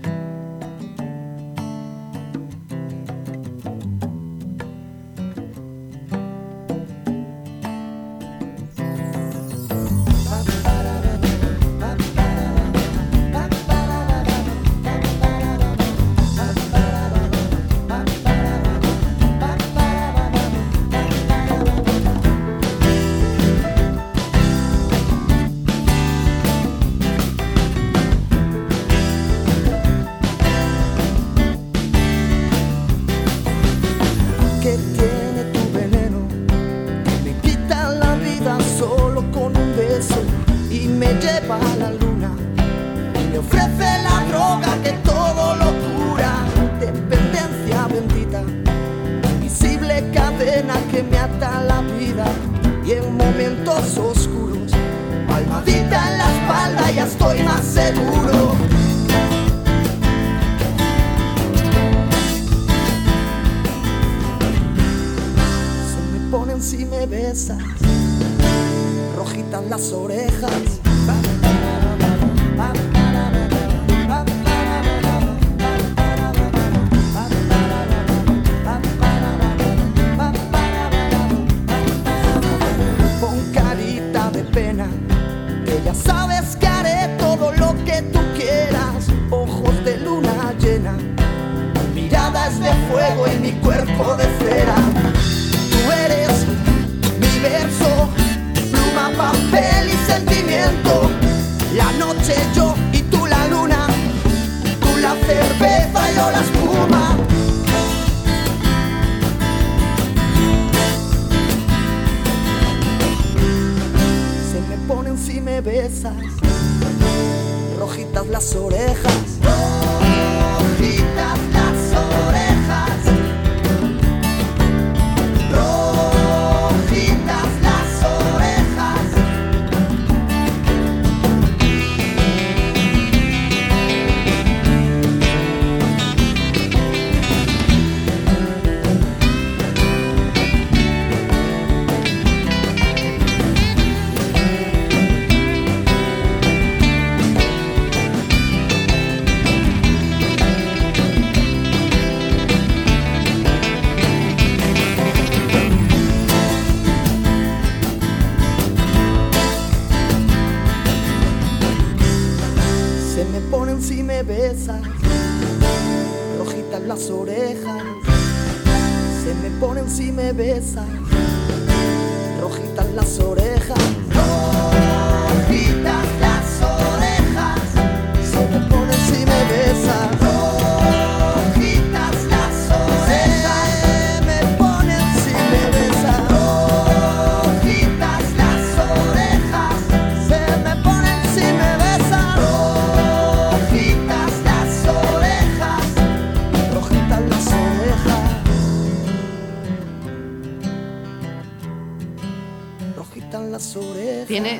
Rojitas las orejas. Se me ponen si me besas, rojitas las orejas. Rojitas las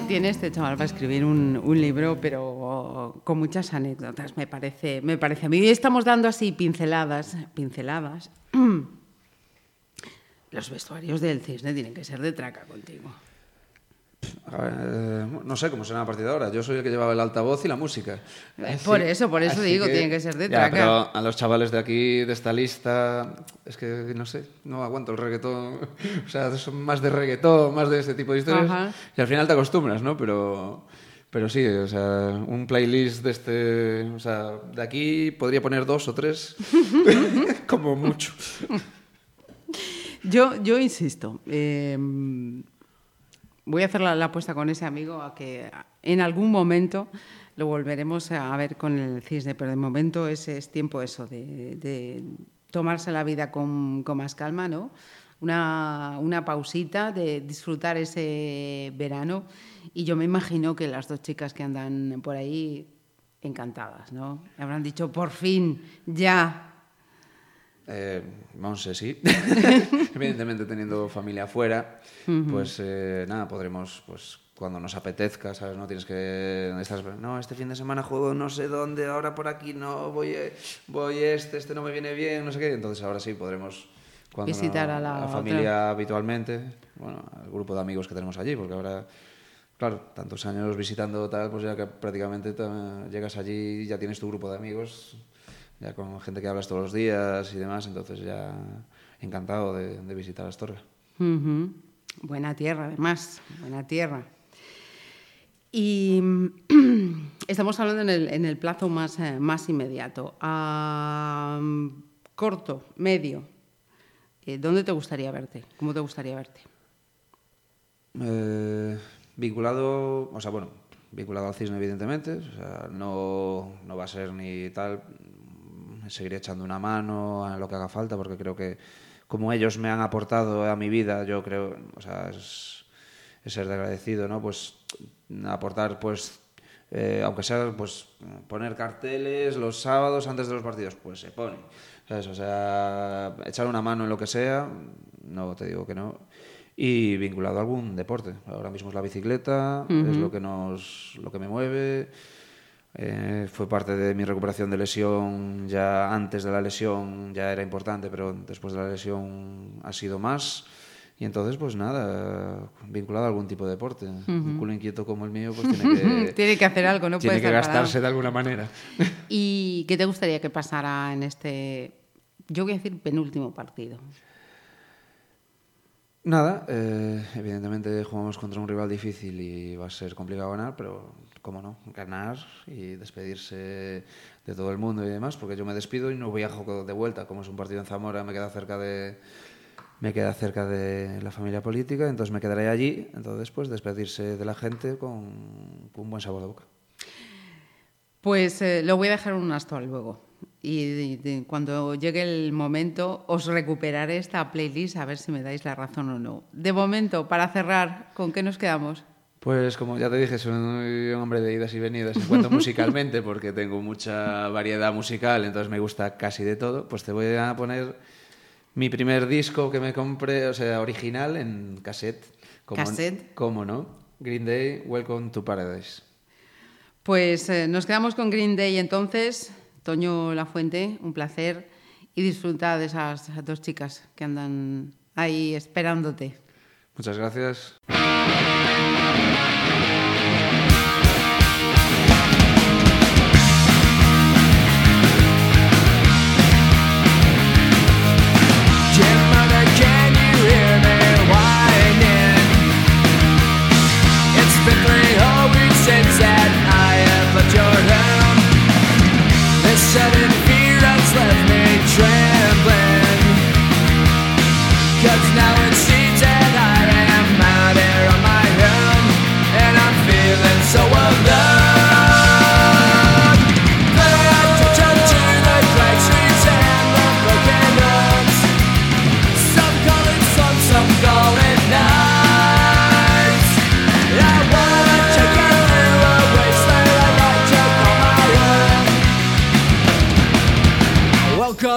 Tiene, este chaval para escribir un, libro, pero con muchas anécdotas, me parece, me parece a mí. Hoy estamos dando así pinceladas, pinceladas. Los vestuarios del cisne tienen que ser de traca contigo. Ver, eh, no sé cómo será a partir de ahora. Yo soy el que llevaba el altavoz y la música. Eh, por eso, por eso digo, tiene que ser de Ya, traca. pero a los chavales de aquí, de esta lista, es que no sé, no aguanto el reggaetón. O sea, son más de reggaetón, más de este tipo de historias. Ajá. Y al final te acostumbras, ¿no? Pero, pero sí, o sea, un playlist de este. O sea, de aquí podría poner dos o tres, como mucho. Yo, yo insisto, eh, voy a hacer la, la apuesta con ese amigo a que en algún momento lo volveremos a ver con el cisne, pero de momento ese es tiempo eso, de, de tomarse la vida con, con más calma, ¿no? Una, una pausita, de disfrutar ese verano. Y yo me imagino que las dos chicas que andan por ahí encantadas, ¿no? Habrán dicho, por fin, ya, Eh, Monse, sí. Evidentemente, teniendo familia afuera, pues eh, nada, podremos, pues cuando nos apetezca, ¿sabes? No tienes que. estás, no, este fin de semana juego no sé dónde, ahora por aquí no, voy, eh, voy este, este no me viene bien, no sé qué. Entonces, ahora sí podremos. Cuando Visitar a la familia habitualmente, bueno, al grupo de amigos que tenemos allí, porque ahora. Claro, tantos años visitando tal, pues ya que prácticamente te- llegas allí y ya tienes tu grupo de amigos, ya con gente que hablas todos los días y demás, entonces ya encantado de, de visitar Astorga. Buena tierra, además, buena tierra. Y estamos hablando en el, en el plazo más, eh, más inmediato. A mm, corto, medio, eh, ¿dónde te gustaría verte? ¿Cómo te gustaría verte? Eh, vinculado, o sea, bueno, vinculado al cisne, evidentemente, o sea, no, no va a ser ni tal, seguiré echando una mano a lo que haga falta, porque creo que como ellos me han aportado a mi vida, yo creo, o sea, es, es ser de agradecido, ¿no? Pues aportar, pues, eh, aunque sea, pues, poner carteles los sábados antes de los partidos, pues se pone, ¿sabes? O sea, echar una mano en lo que sea, no te digo que no, y vinculado a algún deporte. Ahora mismo es la bicicleta, es lo que nos, lo que me mueve. Eh, fue parte de mi recuperación de lesión. Ya antes de la lesión ya era importante, pero después de la lesión ha sido más. Y entonces, pues nada, vinculado a algún tipo de deporte. Un culo inquieto como el mío, pues tiene que, Tiene que hacer algo, no tiene puede que estar parado. gastarse de alguna manera. ¿Y qué te gustaría que pasara en este, yo voy a decir, penúltimo partido? Nada, eh, evidentemente jugamos contra un rival difícil y va a ser complicado ganar, pero cómo no, ganar y despedirse de todo el mundo y demás, porque yo me despido y no viajo de vuelta, como es un partido en Zamora, me queda cerca de me queda cerca de la familia política, entonces me quedaré allí, entonces pues despedirse de la gente con, un buen sabor de boca. Pues eh, lo voy a dejar un hasta luego. Y cuando llegue el momento os recuperaré esta playlist a ver si me dais la razón o no. De momento, para cerrar, ¿con qué nos quedamos? Pues como ya te dije, soy un hombre de idas y venidas en cuanto musicalmente, porque tengo mucha variedad musical, entonces me gusta casi de todo. Pues te voy a poner mi primer disco que me compré, o sea, original en cassette. Como, ¿Cassette? ¿Cómo no? Green Day, Welcome to Paradise. Pues eh, nos quedamos con Green Day entonces. Toño Lafuente, un placer. Y disfruta de esas dos chicas que andan ahí esperándote. Muchas gracias.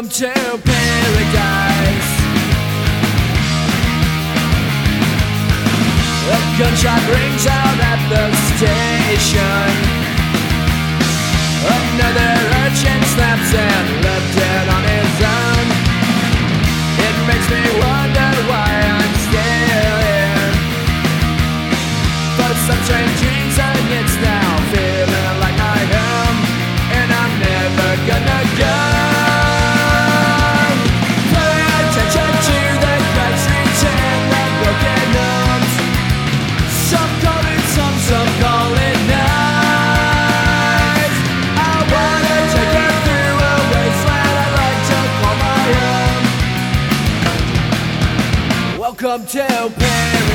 Welcome to paradise. A gunshot rings out at the station. Another urchin snaps and Welcome to paradise.